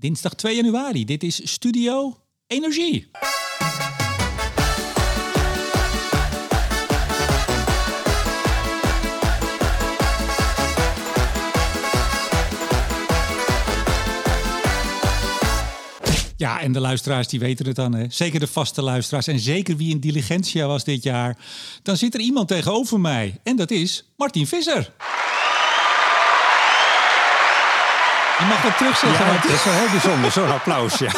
Dinsdag 2 januari. Dit is Studio Energie. Ja, en de luisteraars die weten het dan. Hè? Zeker de vaste luisteraars. En zeker wie in Diligentia was dit jaar. Dan zit er iemand tegenover mij. En dat is Martin Visser. Je mag dat terugzeggen. Ja, het is wel heel bijzonder, zo'n applaus. Ja.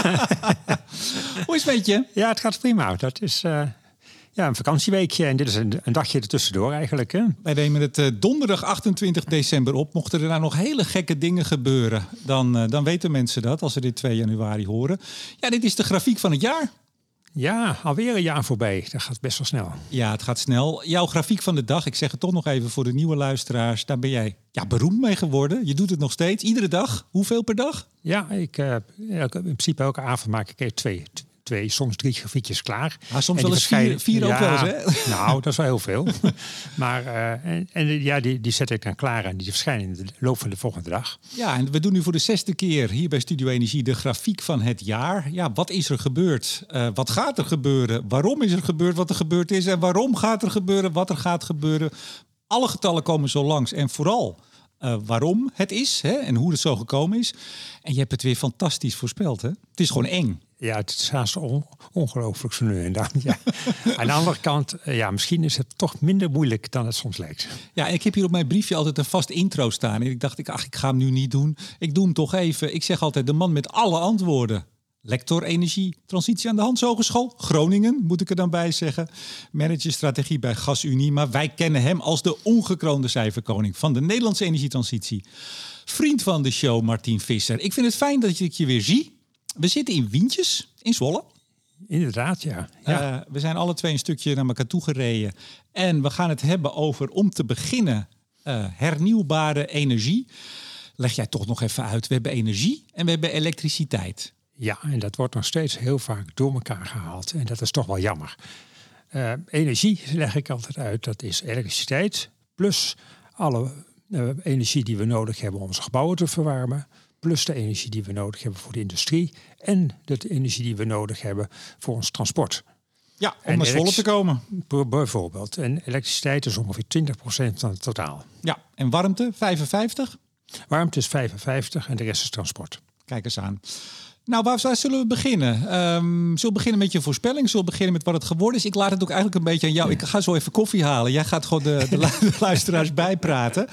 Hoe is het met je? ja, het gaat prima. Dat is eh, ja, een vakantieweekje en dit is een, een dagje ertussendoor eigenlijk. Hè? Wij nemen het eh, donderdag 28 december op. Mochten er nou nog hele gekke dingen gebeuren, dan, eh, dan weten mensen dat als ze dit 2 januari horen. Ja, dit is de grafiek van het jaar. Ja, alweer een jaar voorbij. Dat gaat best wel snel. Ja, het gaat snel. Jouw grafiek van de dag, ik zeg het toch nog even voor de nieuwe luisteraars. Daar ben jij ja, beroemd mee geworden. Je doet het nog steeds, iedere dag. Hoeveel per dag? Ja, ik, eh, in principe elke avond maak ik even twee, twee soms drie grafiekjes klaar. Ah, soms wel eens vier- vier ook wel eens, hè? Nou, dat is wel heel veel. maar eh, en, en ja, die, die zet ik dan klaar en die verschijnen in de loop van de volgende dag. Ja, en we doen nu voor de zesde keer hier bij Studio Energie de grafiek van het jaar. Ja, wat is er gebeurd? Eh, wat gaat er gebeuren? Waarom is er gebeurd wat er gebeurd is? En waarom gaat er gebeuren wat er gaat gebeuren? Alle getallen komen zo langs. En vooral eh, waarom het is hè, en hoe het zo gekomen is. En je hebt het weer fantastisch voorspeld. Hè? Het is gewoon eng. Ja, het is haast on, ongelooflijk zo nu en dan. Ja. Aan de andere kant, eh, ja, misschien is het toch minder moeilijk dan het soms lijkt. Ja, ik heb hier op mijn briefje altijd een vast intro staan. En ik dacht, ik, ach, ik ga hem nu niet doen. Ik doe hem toch even. Ik zeg altijd de man met alle antwoorden. Lector Energie, Transitie aan de Hans Hogeschool, Groningen, moet ik er dan bij zeggen. Manager strategie bij GasUnie. Maar wij kennen hem als de ongekroonde cijferkoning van de Nederlandse energietransitie. Vriend van de show, Martin Visser. Ik vind het fijn dat ik je weer zie. We zitten in Wientjes, in Zwolle. Inderdaad, ja. ja. Eh, we zijn alle twee een stukje naar elkaar toe gereden. En we gaan het hebben over, om te beginnen, eh, hernieuwbare energie. Leg jij toch nog even uit. We hebben energie en we hebben elektriciteit. ja, en dat wordt nog steeds heel vaak door elkaar gehaald. En dat is toch wel jammer. Eh, energie leg ik altijd uit. Dat is elektriciteit plus alle energie die we nodig hebben om onze gebouwen te verwarmen. Plus de energie die we nodig hebben voor de industrie. En de energie die we nodig hebben voor ons transport. Ja, om naar Zwolle te komen. Bijvoorbeeld. En elektriciteit is ongeveer 20% van het totaal. Ja, en warmte 55? Warmte is 55 en de rest is transport. Kijk eens aan. Nou, waar, waar zullen we beginnen? Ehm, zullen we beginnen met je voorspelling? Zullen we beginnen met wat het geworden is? Ik laat het ook eigenlijk een beetje aan jou. Ik ga zo even koffie halen. Jij gaat gewoon de, de luisteraars bijpraten.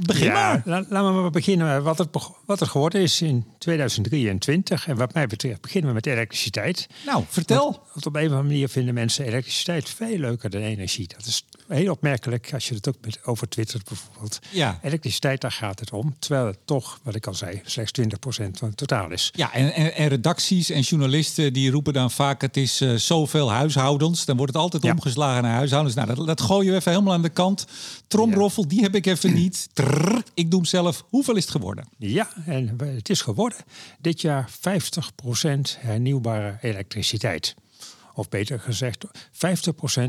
Begin maar. la- laten we maar beginnen wat het, wat het geworden is in 2023. En wat mij betreft beginnen we met elektriciteit. Nou, vertel. Want op een of andere manier vinden mensen elektriciteit veel leuker dan energie. Dat is heel opmerkelijk als je het ook met, over twittert bijvoorbeeld. Ja. Elektriciteit, daar gaat het om. Terwijl het toch, wat ik al zei, slechts 20% van het totaal is. Ja, en, en, en redacties en journalisten die roepen dan vaak... het is eh, zoveel huishoudens. Dan wordt het altijd Ja. omgeslagen naar huishoudens. Nou, dat, dat gooien we even helemaal aan de kant. Tromroffel, die heb ik even niet. Trrr, ik doe hem zelf. Hoeveel is het geworden? Ja, en het is geworden dit jaar 50% hernieuwbare elektriciteit. Of beter gezegd, 50%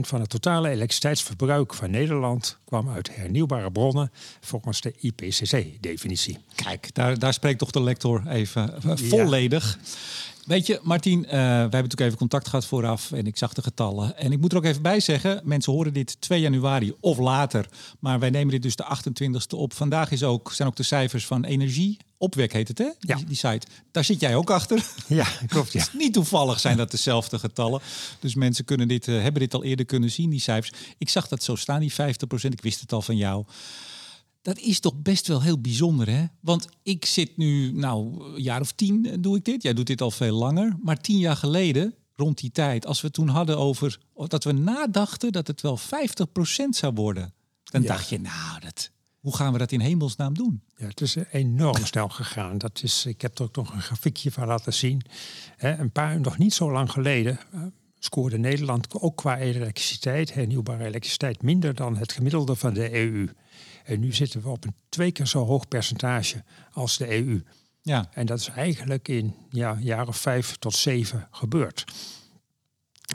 van het totale elektriciteitsverbruik van Nederland kwam uit hernieuwbare bronnen volgens de IPCC-definitie. Kijk, daar, daar spreekt toch de lector even eh, volledig. Weet je, Martien, eh, wij hebben natuurlijk even contact gehad vooraf en ik zag de getallen. En ik moet er ook even bij zeggen, mensen horen dit 2 januari of later. Maar wij nemen dit dus de 28e op. Vandaag is ook, zijn ook de cijfers van energie. Opwek heet het, hè? Ja. Die, die site. Daar zit jij ook achter. Ja, klopt. Ja. Niet toevallig zijn dat dezelfde getallen. Dus mensen kunnen dit, eh, hebben dit al eerder kunnen zien, die cijfers. Ik zag dat zo staan, die 50%. Ik wist het al van jou. Dat is toch best wel heel bijzonder, hè? Want ik zit nu, nou, een jaar of tien eh, doe ik dit. Jij doet dit al veel langer. Maar tien jaar geleden, rond die tijd, als we toen hadden over... dat we nadachten dat het wel 50% zou worden. Dan Ja. dacht je, nou, dat, hoe gaan we dat in hemelsnaam doen? Ja, het is enorm snel gegaan. Dat is, ik heb er ook nog een grafiekje van laten zien. Hè, een paar, nog niet zo lang geleden eh, scoorde Nederland ook qua elektriciteit, hernieuwbare elektriciteit, minder dan het gemiddelde van de EU. En nu zitten we op een twee keer zo hoog percentage als de EU. Ja, En dat is eigenlijk in ja, jaar of vijf tot zeven gebeurd.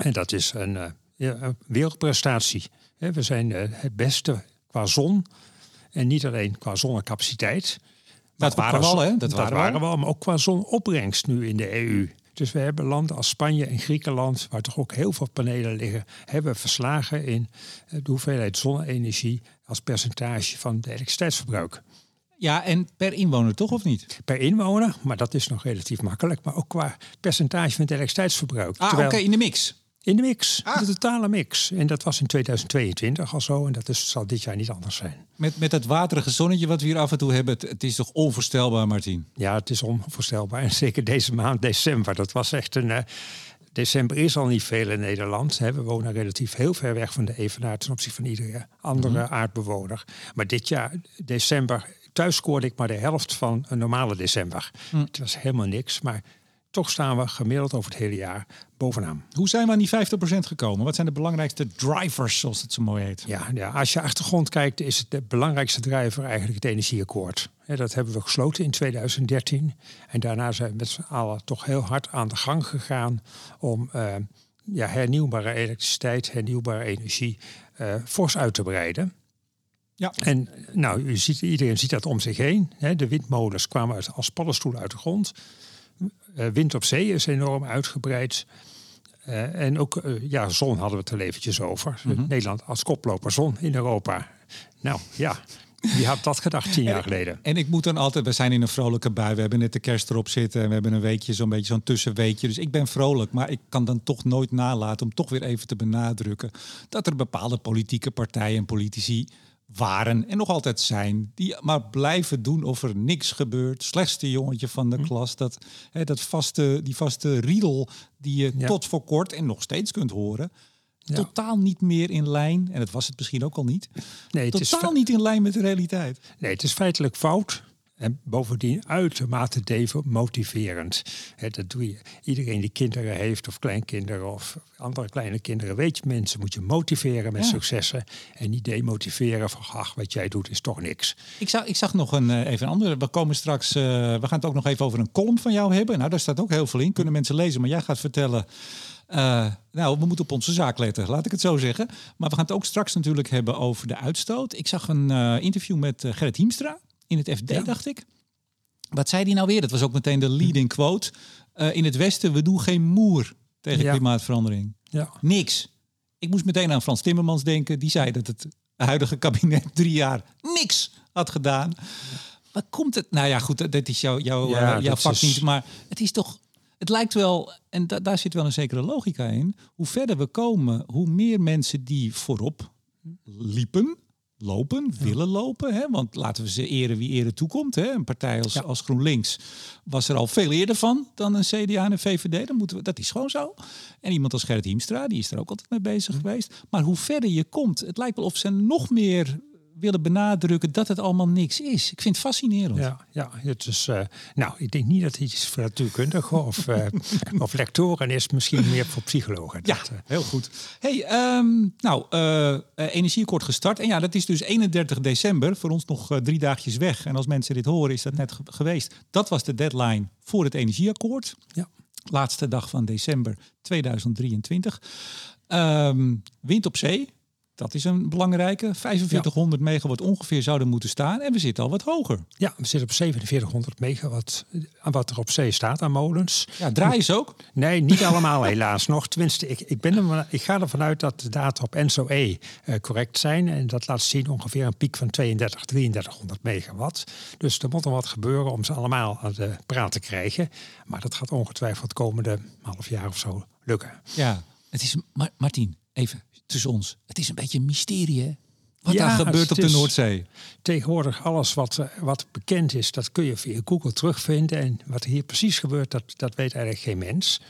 En dat is een, eh, een wereldprestatie. We zijn eh, het beste qua zon. En niet alleen qua zonnecapaciteit. Dat waren we al, hè? Dat, waren, we al, maar ook qua zonopbrengst nu in de EU. Dus we hebben landen als Spanje en Griekenland, waar toch ook heel veel panelen liggen, hebben verslagen in de hoeveelheid zonne-energie als percentage van het elektriciteitsverbruik. Ja, en per inwoner toch of niet? Per inwoner, maar dat is nog relatief makkelijk. Maar ook qua percentage van het elektriciteitsverbruik. Ah, oké, in de mix. In de mix, ah. de totale mix. En dat was in 2022 al zo en dat is, zal dit jaar niet anders zijn. Met, met het waterige zonnetje wat we hier af en toe hebben, het, het is toch onvoorstelbaar, Martin? Ja, het is onvoorstelbaar. En zeker deze maand december, dat was echt een... Uh, december is al niet veel in Nederland. We wonen relatief heel ver weg van de evenaar ten opzichte van iedere andere mhm. aardbewoner. Maar dit jaar, december, thuis scoorde ik maar de helft van een normale december. Mm. Het was helemaal niks, maar toch staan we gemiddeld over het hele jaar bovenaan. Hoe zijn we aan die 50% gekomen? Wat zijn de belangrijkste drivers, zoals het zo mooi heet? Ja, ja als je achtergrond kijkt, is het de belangrijkste driver eigenlijk het energieakkoord. dat hebben we gesloten in 2013. En daarna zijn we met z'n allen toch heel hard aan de gang gegaan om uh, ja, hernieuwbare elektriciteit, hernieuwbare energie uh, fors uit te breiden. Ja. En nou, u ziet, iedereen ziet dat om zich heen. De windmolens kwamen uit, als paddenstoelen uit de grond. Uh, wind op zee is enorm uitgebreid. Uh, en ook uh, ja, zon hadden we het er eventjes over. Mm -hmm. Nederland als koploper zon in Europa. Nou ja, wie had dat gedacht tien jaar geleden? En ik moet dan altijd, we zijn in een vrolijke bui. We hebben net de kerst erop zitten. En we hebben een weekje, zo'n beetje zo'n tussenweekje. Dus ik ben vrolijk. Maar ik kan dan toch nooit nalaten om toch weer even te benadrukken. dat er bepaalde politieke partijen en politici waren en nog altijd zijn, die maar blijven doen of er niks gebeurt. Slechtste jongetje van de hm. klas, dat, hè, dat vaste, die vaste riedel die je tot voor kort en nog steeds kunt horen. Totaal niet meer in lijn, en dat was het misschien ook al niet. Nee, het totaal is niet in lijn met de realiteit. Nee, het is feitelijk fout. En bovendien uitermate demotiverend. dat doe je. Iedereen die kinderen heeft of kleinkinderen of andere kleine kinderen, weet je, mensen moet je motiveren met successen en niet demotiveren van, ach, wat jij doet is toch niks. Ik zag, ik zag nog een, eh, even een andere. We komen straks, uh, we gaan het ook nog even over een column van jou hebben. Nou, daar staat ook heel veel in, kunnen mensen lezen, maar jij gaat vertellen. Uh, nou, we moeten op onze zaak letten, laat ik het zo zeggen. Maar we gaan het ook straks natuurlijk hebben over de uitstoot. Ik zag een interview met Gerrit Hiemstra in het FD, dacht ik. Wat zei hij nou weer? Dat was ook meteen de leading quote. Uh, in het Westen, we doen geen moer tegen klimaatverandering. Ja. Niks. Ik moest meteen aan Frans Timmermans denken. Die zei dat het huidige kabinet drie jaar niks had gedaan. Wat komt het? Nou ja, goed, dat is jouw, jouw, ja, uh, jouw vak niet. Maar het is toch... Het lijkt wel, en da daar zit wel een zekere logica in. Hoe verder we komen, hoe meer mensen die voorop liepen lopen, willen lopen. Hè? Want laten we ze eren wie eren toekomt. Hè? Een partij als, als GroenLinks was er al veel eerder van dan een CDA en een VVD. Dan moeten we, dat is gewoon zo. En iemand als Gerrit Hiemstra, die is er ook altijd mee bezig geweest. Maar hoe verder je komt, het lijkt wel of ze nog meer willen benadrukken dat het allemaal niks is. Ik vind het fascinerend. Ja, ja het is, uh, nou, ik denk niet dat het iets voor natuurkundigen of, uh, of lectoren is, misschien meer voor psychologen. Ja, dat, uh, heel goed. Hey, um, nou, energieakkoord gestart. En ja, dat is dus 31 december, voor ons nog drie dagjes weg. En als mensen dit horen, is dat net geweest. Dat was de deadline voor het energieakkoord. Ja. Laatste dag van december 2023. Um, ehm, wind op zee, dat is een belangrijke. 4500 megawatt ongeveer zouden moeten staan. En we zitten al wat hoger. Ja, we zitten op 4700 megawatt. Eh, wat er op zee staat aan molens. Ja, draaien ze ook? Nee, niet allemaal helaas nog. Tenminste, ik, ik, ben er, ik ga ervan uit dat de data op NSOE uh, correct zijn. En dat laat zien ongeveer een piek van 32, 3300 megawatt. Dus er moet er wat gebeuren om ze allemaal aan de praat te krijgen. Maar dat gaat ongetwijfeld het komende half jaar of zo lukken. Ja, het is, Martin, even tussen ons. Het is een beetje een mysterie, hè? Wat ja, daar gebeurt op de Noordzee. Tegenwoordig alles wat, eh, wat bekend is, dat kun je via Google terugvinden. En wat hier precies gebeurt, dat, dat weet eigenlijk geen mens.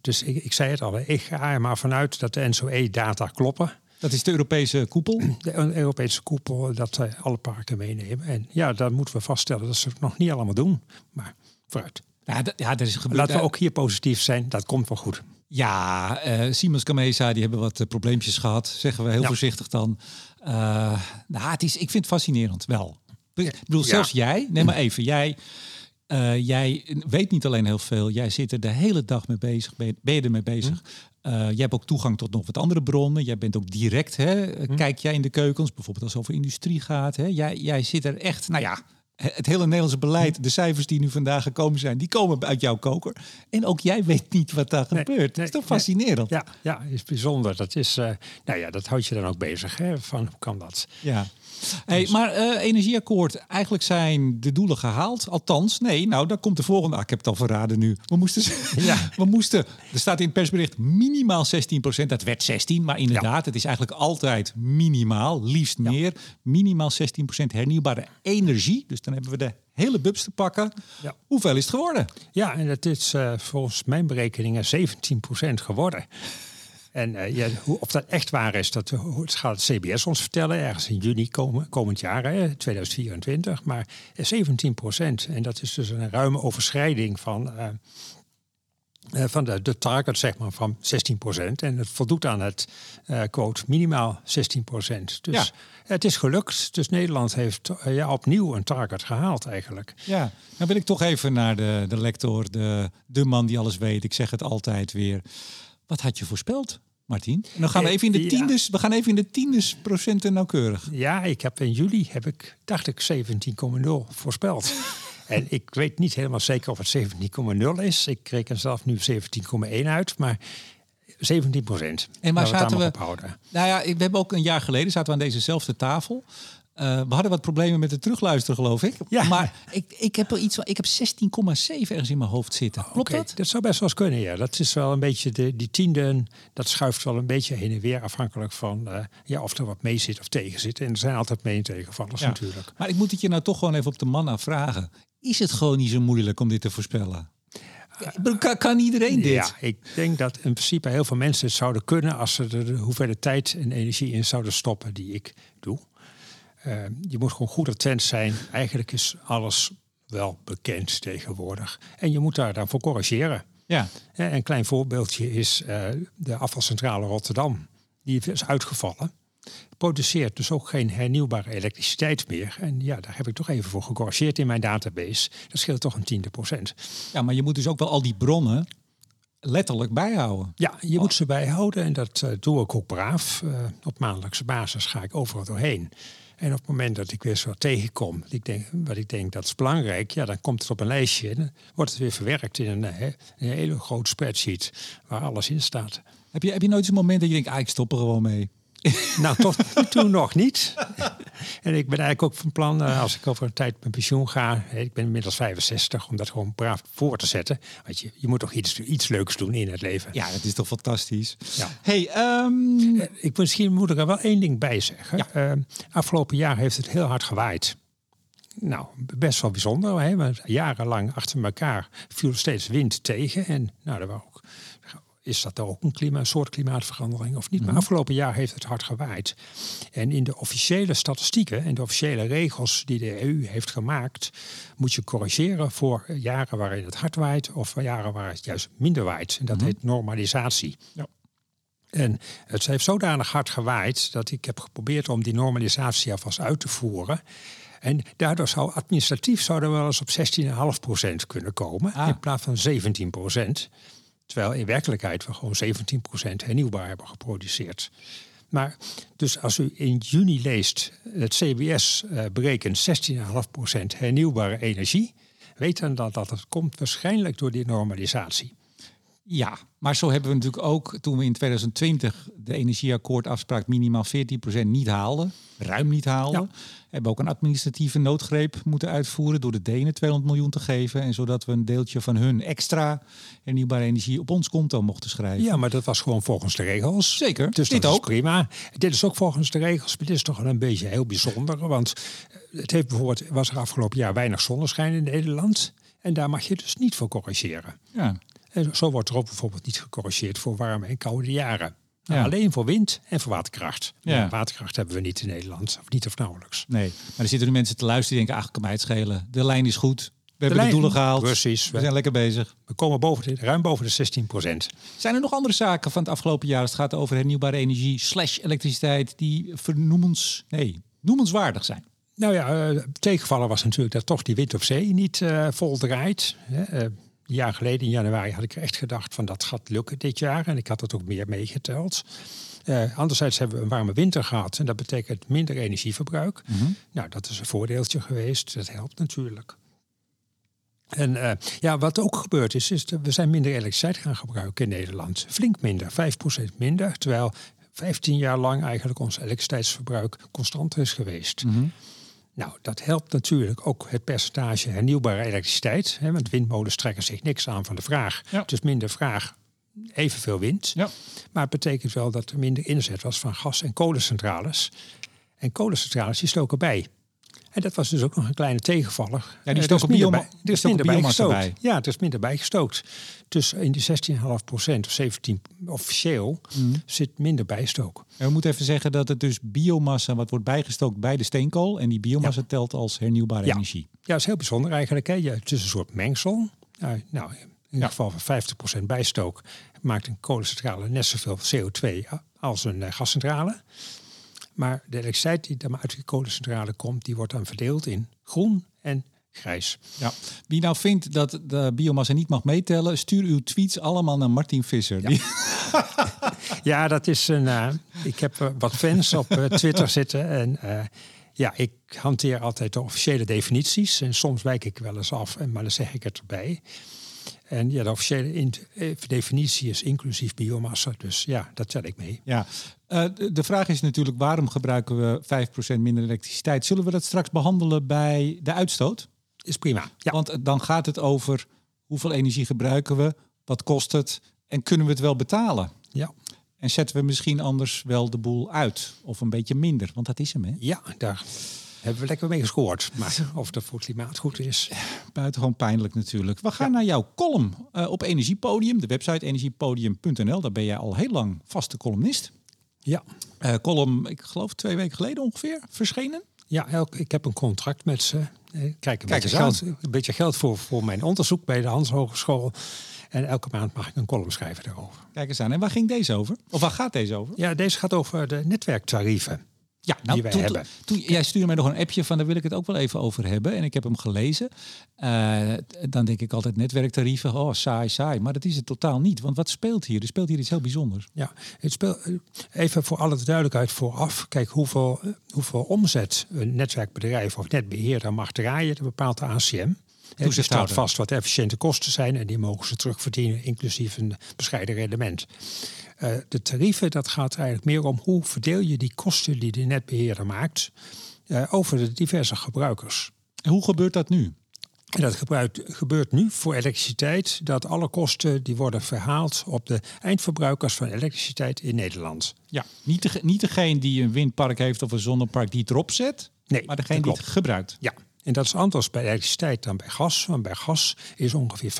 Dus ik, ik zei het al, ik ga er maar vanuit dat de NSOE-data kloppen. Dat is de Europese koepel? De Europese koepel, dat uh, alle parken meenemen. En ja, dan moeten we vaststellen dat ze het nog niet allemaal doen. Maar vooruit. Ja, ja er is gebeurd. Laten we ook hier positief zijn, dat komt wel goed. Ja, uh, Siemens Gamesa, die hebben wat uh, probleempjes gehad, zeggen we heel voorzichtig dan. Uh, nou, het is, ik vind het fascinerend, wel. Ik bedoel, zelfs jij, neem maar even, jij, jij weet niet alleen heel veel, jij zit er de hele dag mee bezig, ben je, ben je ermee bezig. Hm. je hebt ook toegang tot nog wat andere bronnen. Jij bent ook direct, hè, hm. kijk jij in de keukens, bijvoorbeeld als het over industrie gaat. Hè, jij, jij zit er echt, nou ja, het hele Nederlandse beleid, de cijfers die nu vandaag gekomen zijn, die komen uit jouw koker. En ook jij weet niet wat daar gebeurt. dat is toch fascinerend? Ja, ja, is bijzonder. Dat, is, uh, nou ja, dat houdt je dan ook bezig. Hè? Van hoe kan dat? Ja. Hey, dus- maar uh, energieakkoord, eigenlijk zijn de doelen gehaald. Althans, nee, nou, daar komt de volgende. Ah, ik heb het al verraden nu. We moesten, ja. we moesten er staat in het persbericht minimaal 16% Dat werd 16, maar inderdaad, het is eigenlijk altijd minimaal, liefst meer. Minimaal 16% hernieuwbare energie. Dus dan hebben we de hele bubs te pakken. Ja. Hoeveel is het geworden? Ja, en het is uh, volgens mijn berekeningen 17% geworden. En uh, ja, hoe, of dat echt waar is, dat gaat het CBS ons vertellen. Ergens in juni komen, komend jaar, hè, 2024. Maar 17 procent. En dat is dus een ruime overschrijding van, uh, uh, van de, de target zeg maar, van 16 procent. En het voldoet aan het quote minimaal 16 procent. Dus ja. het is gelukt. Dus Nederland heeft ja, opnieuw een target gehaald eigenlijk. Ja, dan wil ik toch even naar de, de lector, de, de man die alles weet. Ik zeg het altijd weer. Wat had je voorspeld? Martin. En dan gaan we eh, even in de tiendes, we gaan even in de tiendes procenten nauwkeurig. Ja, ik heb in juli heb ik, dacht ik, 17,0 voorspeld. en ik weet niet helemaal zeker of het 17,0 is. Ik reken zelf nu 17,1 uit, maar 17 procent. En maar zaten we, nou ja, we hebben ook een jaar geleden zaten we aan dezezelfde tafel. Uh, we hadden wat problemen met het terugluisteren, geloof ik. Ja. Maar ik, ik heb er iets van. Ik heb 16,7 ergens in mijn hoofd zitten. Oh, Klopt dat? Dat zou best wel eens kunnen, ja. Dat is wel een beetje de, die tiende. Dat schuift wel een beetje heen en weer. Afhankelijk van uh, ja, of er wat mee zit of tegen zit. En er zijn altijd mee- en tegenvallers ja. natuurlijk. Maar ik moet het je nou toch gewoon even op de man afvragen. Is het gewoon niet zo moeilijk om dit te voorspellen? Kan, kan, iedereen dit? Ja, ik denk dat in principe heel veel mensen het zouden kunnen als ze de hoeveelheid tijd en energie in zouden stoppen die ik doe. Uh, je moet gewoon goed attent zijn. Eigenlijk is alles wel bekend tegenwoordig. En je moet daar dan voor corrigeren. Ja. een klein voorbeeldje is uh, de afvalcentrale Rotterdam. Die is uitgevallen. Produceert dus ook geen hernieuwbare elektriciteit meer. En ja, daar heb ik toch even voor gecorrigeerd in mijn database. Dat scheelt toch een tiende procent. Ja, maar je moet dus ook wel al die bronnen letterlijk bijhouden. Ja, je moet ze bijhouden en dat uh, doe ik ook braaf. Uh, op maandelijkse basis ga ik overal doorheen. En op het moment dat ik weer zo tegenkom, ik denk, wat ik denk dat is belangrijk, ja, dan komt het op een lijstje en dan wordt het weer verwerkt in een, een hele groot spreadsheet waar alles in staat. Heb je, heb je nooit zo'n moment dat je denkt, ah, ik stop er gewoon mee? nou, tot toen nog niet. En ik ben eigenlijk ook van plan, uh, als ik over een tijd met pensioen ga, ik ben inmiddels 65, om dat gewoon braaf voor te zetten. Want je, je moet toch iets, iets leuks doen in het leven. Ja, dat is toch fantastisch. Ja. Hey, um... ik, misschien moet ik er wel één ding bij zeggen. Ja. Uh, afgelopen jaar heeft het heel hard gewaaid. Nou, best wel bijzonder. Hè? Want jarenlang achter elkaar viel steeds wind tegen. En nou, er waren ook is dat ook een, klima, soort klimaatverandering of niet. Maar mhm. afgelopen jaar heeft het hard gewaaid. En in de officiële statistieken en de officiële regels die de EU heeft gemaakt, moet je corrigeren voor jaren waarin het hard waait of jaren waar het juist minder waait. En dat mhm. heet normalisatie. Ja. En het heeft zodanig hard gewaaid dat ik heb geprobeerd om die normalisatie alvast uit te voeren. En daardoor zou administratief zouden we wel eens op 16,5% kunnen komen ah. in plaats van 17%. Terwijl in werkelijkheid we gewoon 17% hernieuwbaar hebben geproduceerd. Maar dus als u in juni leest, het CBS uh, berekent 16,5% hernieuwbare energie, weet dan dat dat komt waarschijnlijk door die normalisatie. Ja, maar zo hebben we natuurlijk ook toen we in 2020 de energieakkoordafspraak minimaal 14% niet haalden, ruim niet haalden, hebben ook een administratieve noodgreep moeten uitvoeren door de Denen 200 miljoen te geven en zodat we een deeltje van hun extra hernieuwbare energie op ons konto mochten schrijven. Ja, maar dat was gewoon volgens de regels. Zeker. Dus dit ook prima. Dit is ook volgens de regels, maar dit is toch wel een beetje heel bijzonder, want het heeft bijvoorbeeld was er afgelopen jaar weinig zonneschijn in Nederland en daar mag je dus niet voor corrigeren. Ja. En zo wordt er ook bijvoorbeeld niet gecorrigeerd voor warme en koude jaren. Nou, alleen voor wind en voor waterkracht. Ja. waterkracht hebben we niet in Nederland, of niet of nauwelijks. Nee, maar er zitten nu mensen te luisteren die denken, ach, kan mij het schelen. De lijn is goed. We hebben de doelen gehaald. Precies. We zijn lekker bezig. We komen boven de, ruim boven de 16 procent. Zijn er nog andere zaken van het afgelopen jaar? Het gaat over hernieuwbare energie slash elektriciteit die vernoemens, nee, noemenswaardig zijn. Nou ja, uh, tegenvallen was natuurlijk dat toch die wind op zee niet uh, vol draait. Uh, een jaar geleden in januari had ik echt gedacht van dat gaat lukken dit jaar. En ik had het ook meer meegeteld. Uh, anderzijds hebben we een warme winter gehad en dat betekent minder energieverbruik. Mhm. Nou, dat is een voordeeltje geweest. Dat helpt natuurlijk. En uh, ja, wat ook gebeurd is, is dat we zijn minder elektriciteit gaan gebruiken in Nederland. Flink minder, 5% minder. Terwijl 15 jaar lang eigenlijk ons elektriciteitsverbruik constant is geweest. Mhm. Nou, dat helpt natuurlijk ook het percentage hernieuwbare elektriciteit. Hè, want windmolens trekken zich niks aan van de vraag. Ja. Dus minder vraag, evenveel wind. Ja. Maar het betekent wel dat er minder inzet was van gas- en kolencentrales. En kolencentrales die stoken bij. En dat was dus ook nog een kleine tegenvaller. Ja, die Er is stoken minder Er is minder bij. Ja, er is minder bij gestookt. Dus in die 16,5 procent of 17 officieel Mhm. zit minder bijstook. En we moeten even zeggen dat het dus biomassa wat wordt bijgestookt bij de steenkool. En die biomassa telt als hernieuwbare Ja. energie. Ja, dat is heel bijzonder eigenlijk. Hè. Het is een soort mengsel. Nou, nou, in ieder geval van 50% bijstook maakt een kolencentrale net zoveel CO2 als een eh, gascentrale. Maar de elektriciteit die dan uit die kolencentrale komt, die wordt dan verdeeld in groen en grijs. Ja. Wie nou vindt dat de biomassa niet mag meetellen, stuur uw tweets allemaal naar Martin Visser. Die- Ja, dat is een. eh, ik heb eh, wat fans op eh, Twitter zitten. En ja, ik hanteer altijd de officiële definities. En soms wijk ik wel eens af, en- maar dan zeg ik het erbij. En ja, de officiële in- definitie is inclusief biomassa. Dus ja, dat tel ik mee. Ja, Eh, de- de vraag is natuurlijk waarom gebruiken we 5% minder elektriciteit? Zullen we dat straks behandelen bij de uitstoot? Is prima. Ja, Want eh, dan gaat het over hoeveel energie gebruiken we, wat kost het en kunnen we het wel betalen? ja. En zetten we misschien anders wel de boel uit of een beetje minder, want dat is hem hè. ja, daar hebben we lekker mee gescoord. Maar of dat voor het klimaat goed is. Buitengewoon pijnlijk natuurlijk. We gaan naar jouw column eh, op Energiepodium, de website energiepodium.nl. Daar ben jij al heel lang vaste columnist. Ja. Eh column, ik geloof twee weken geleden ongeveer, verschenen. Ja, elk, ik heb een contract met ze. Eh, Kijk, een, Kijk beetje, eens geld, een beetje geld voor, voor mijn onderzoek bij de Hans Hogeschool. En elke maand mag ik een column schrijven daarover. Kijk eens aan. En waar ging deze over? Of waar gaat deze over? Ja, deze gaat over de netwerktarieven. Ja, die wij toen, hebben. Toen, jij stuurde mij nog een appje van, daar wil ik het ook wel even over hebben. En ik heb hem gelezen. Eh, dan denk ik altijd netwerktarieven, oh saai, saai. Maar dat is het totaal niet. Want wat speelt hier? Er speelt hier iets heel bijzonders. Ja, het speelt even voor alle duidelijkheid vooraf. Kijk, hoeveel, hoeveel omzet een netwerkbedrijf of netbeheerder mag draaien, dat bepaalt de ACM. Er staat Toezichthouder. vast wat efficiënte kosten zijn en die mogen ze terugverdienen, inclusief een bescheiden rendement. Eh, de tarieven, dat gaat eigenlijk meer om hoe verdeel je die kosten die de netbeheerder maakt eh, over de diverse gebruikers. En hoe gebeurt dat nu? En dat gebruikt, gebeurt nu voor elektriciteit, dat alle kosten die worden verhaald op de eindverbruikers van elektriciteit in Nederland. Ja, niet, de, niet degene die een windpark heeft of een zonnepark die het erop zet. Nee, Maar degene die het gebruikt. Ja, en dat is anders bij elektriciteit dan bij gas. Want bij gas is ongeveer 50%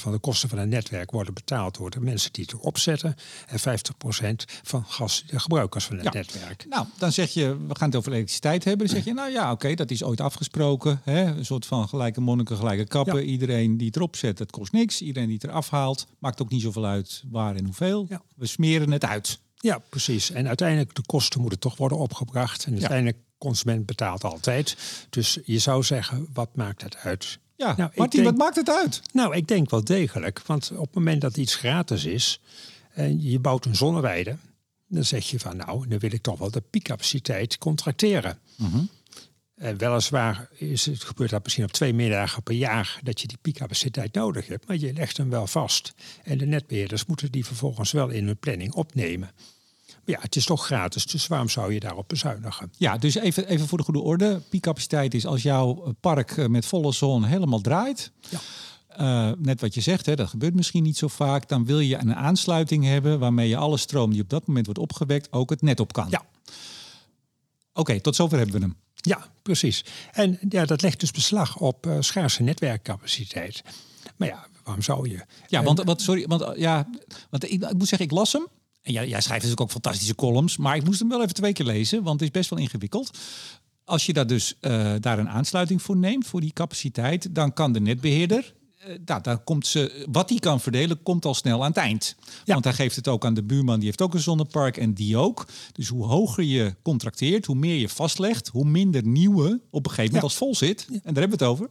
van de kosten van een netwerk worden betaald door de mensen die het erop zetten. En 50% van gas de gebruikers van het Ja. netwerk. Nou, dan zeg je, we gaan het over elektriciteit hebben. Dan zeg je, nou ja, oké, dat is ooit afgesproken. Hè? Een soort van gelijke monniken, gelijke kappen. Ja. Iedereen die het erop zet, het kost niks. Iedereen die het eraf haalt, maakt ook niet zoveel uit waar en hoeveel. Ja. We smeren het uit. Ja, precies. En uiteindelijk de kosten moeten toch worden opgebracht. En uiteindelijk consument betaalt altijd. Dus je zou zeggen, wat maakt het uit? Ja, Nou, ik Martin, denk- wat maakt het uit? Nou, ik denk wel degelijk. Want op het moment dat iets gratis is en je bouwt een zonneweide, dan zeg je van nou, dan wil ik toch wel de piekcapaciteit contracteren. En weliswaar is het, gebeurt dat misschien op twee middagen per jaar dat je die piekcapaciteit nodig hebt, maar je legt hem wel vast. En de netbeheerders moeten die vervolgens wel in hun planning opnemen. Ja, het is toch gratis, dus waarom zou je daarop bezuinigen? Ja, dus even, even voor de goede orde. Piekcapaciteit is als jouw eh, park eh, met volle zon helemaal draait. Ja. Eh, net wat je zegt, hè, dat gebeurt misschien niet zo vaak. Dan wil je een aansluiting hebben waarmee je alle stroom die op dat moment wordt opgewekt ook het net op kan. Ja. Oké, tot zover hebben we hem. Ja, precies. En ja, dat legt dus beslag op schaarse netwerkcapaciteit. Maar ja, waarom zou je? Ja, want, wat, sorry, want, ja, want ik, ik moet zeggen, ik las hem. En jij, jij schrijft natuurlijk ook fantastische columns. Maar ik moest hem wel even twee keer lezen, want het is best wel ingewikkeld. Als je daar dus eh, daar een aansluiting voor neemt, voor die capaciteit, dan kan de netbeheerder. eh, nou, dan komt ze, wat hij kan verdelen, komt al snel aan het eind. Ja. Want hij geeft het ook aan de buurman, die heeft ook een zonnepark en die ook. Dus hoe hoger je contracteert, hoe meer je vastlegt, hoe minder nieuwe op een gegeven moment Ja. als vol zit. En daar hebben we het over.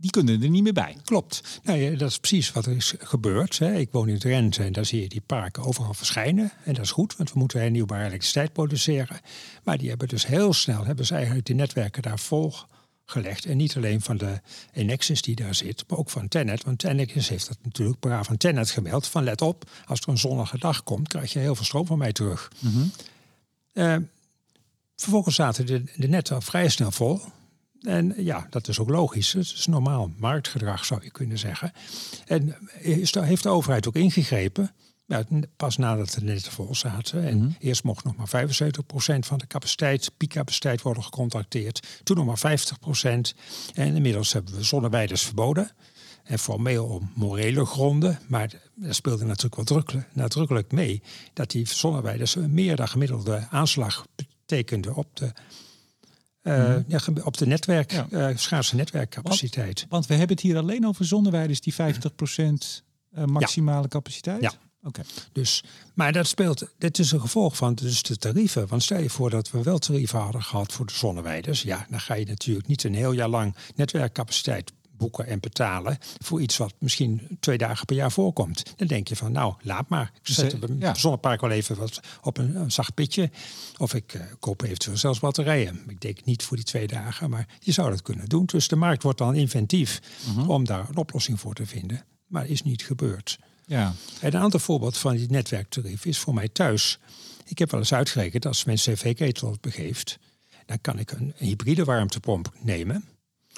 Die kunnen er niet meer bij. Klopt. Nou ja, dat is precies wat er is gebeurd. Hè. Ik woon in Drenthe en daar zie je die parken overal verschijnen. En dat is goed, want we moeten hernieuwbare elektriciteit produceren. Maar die hebben dus heel snel, hebben ze eigenlijk die netwerken daar vol gelegd. En niet alleen van de Enexis die daar zit, maar ook van Tenet. Want Enexis heeft dat natuurlijk braaf van Tenet gemeld. Van let op, als er een zonnige dag komt, krijg je heel veel stroom van mij terug. Eh, vervolgens zaten de, de netten al vrij snel vol. En ja, dat is ook logisch. Het is normaal marktgedrag, zou je kunnen zeggen. En is de, heeft de overheid ook ingegrepen? Ja, pas nadat de netten vol zaten. En eerst mocht nog maar 75% van de capaciteit, piekcapaciteit worden gecontracteerd. Toen nog maar 50%. En inmiddels hebben we zonneweiders verboden. En formeel om morele gronden. Maar er speelde natuurlijk wel nadrukkelijk, nadrukkelijk mee dat die zonneweiders meer dan gemiddelde aanslag betekenden op de uh, ja, op de netwerk, ja. uh, schaarse netwerkcapaciteit. Want, want, we hebben het hier alleen over zonneweiders die 50% uh, maximale ja. capaciteit. Ja. Oké. Dus, maar dat speelt, dit is een gevolg van dus de tarieven. Want stel je voor dat we wel tarieven hadden gehad voor de zonneweiders. Ja, dan ga je natuurlijk niet een heel jaar lang netwerkcapaciteit boeken en betalen voor iets wat misschien twee dagen per jaar voorkomt. Dan denk je van, nou, laat maar. Ik zet op een ja. zonnepark wel even wat op een, een zacht pitje. Of ik uh, koop eventueel zelfs batterijen. Ik denk niet voor die twee dagen, maar je zou dat kunnen doen. Dus de markt wordt dan inventief uh -huh. om daar een oplossing voor te vinden. Maar is niet gebeurd. Ja. En een ander voorbeeld van die netwerktarief is voor mij thuis. Ik heb wel eens uitgerekend, als mijn cv-ketel begeeft, dan kan ik een hybride warmtepomp nemen.